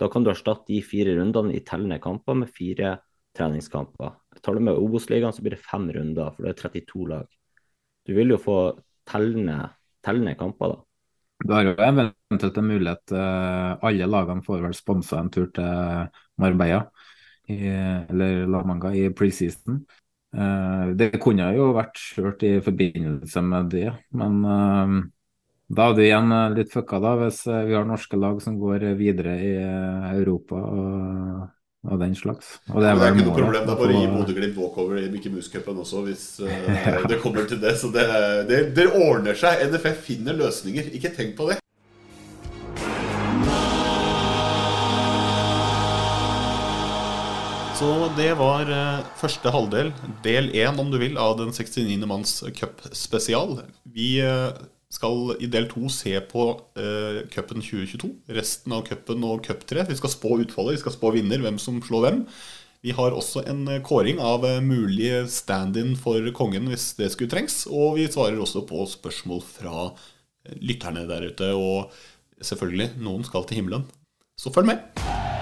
Da kan du erstatte de fire rundene i tellende kamper med fire treningskamper. Tar du med Obos-ligaen, så blir det fem runder, for det er 32 lag. Du vil jo få tellende kamper, da. Du har jo eventuelt en mulighet eh, Alle lagene får vel sponsa en tur til Marbella, eller La Manga, i preseason. Eh, det kunne jo vært kjørt i forbindelse med det, men eh, da er det igjen eh, litt fucka da, hvis vi har norske lag som går videre i Europa og, og den slags. Og Det er, vel ikke noe problem. Det er bare å gi Bodø-Glimt walkover i Mickey Mouse-cupen også, hvis ja. det kommer til det. Så det, det, det ordner seg. NFF finner løsninger. Ikke tenk på det. Så det var eh, første halvdel, del én om du vil, av den 69. manns cup-spesial. Vi eh, skal i del to se på uh, cupen 2022, resten av cupen og cup 3. Vi skal spå utfallet, vi skal spå vinner, hvem som slår hvem. Vi har også en eh, kåring av eh, mulig stand-in for kongen hvis det skulle trengs. Og vi svarer også på spørsmål fra eh, lytterne der ute. Og selvfølgelig, noen skal til himmelen. Så følg med.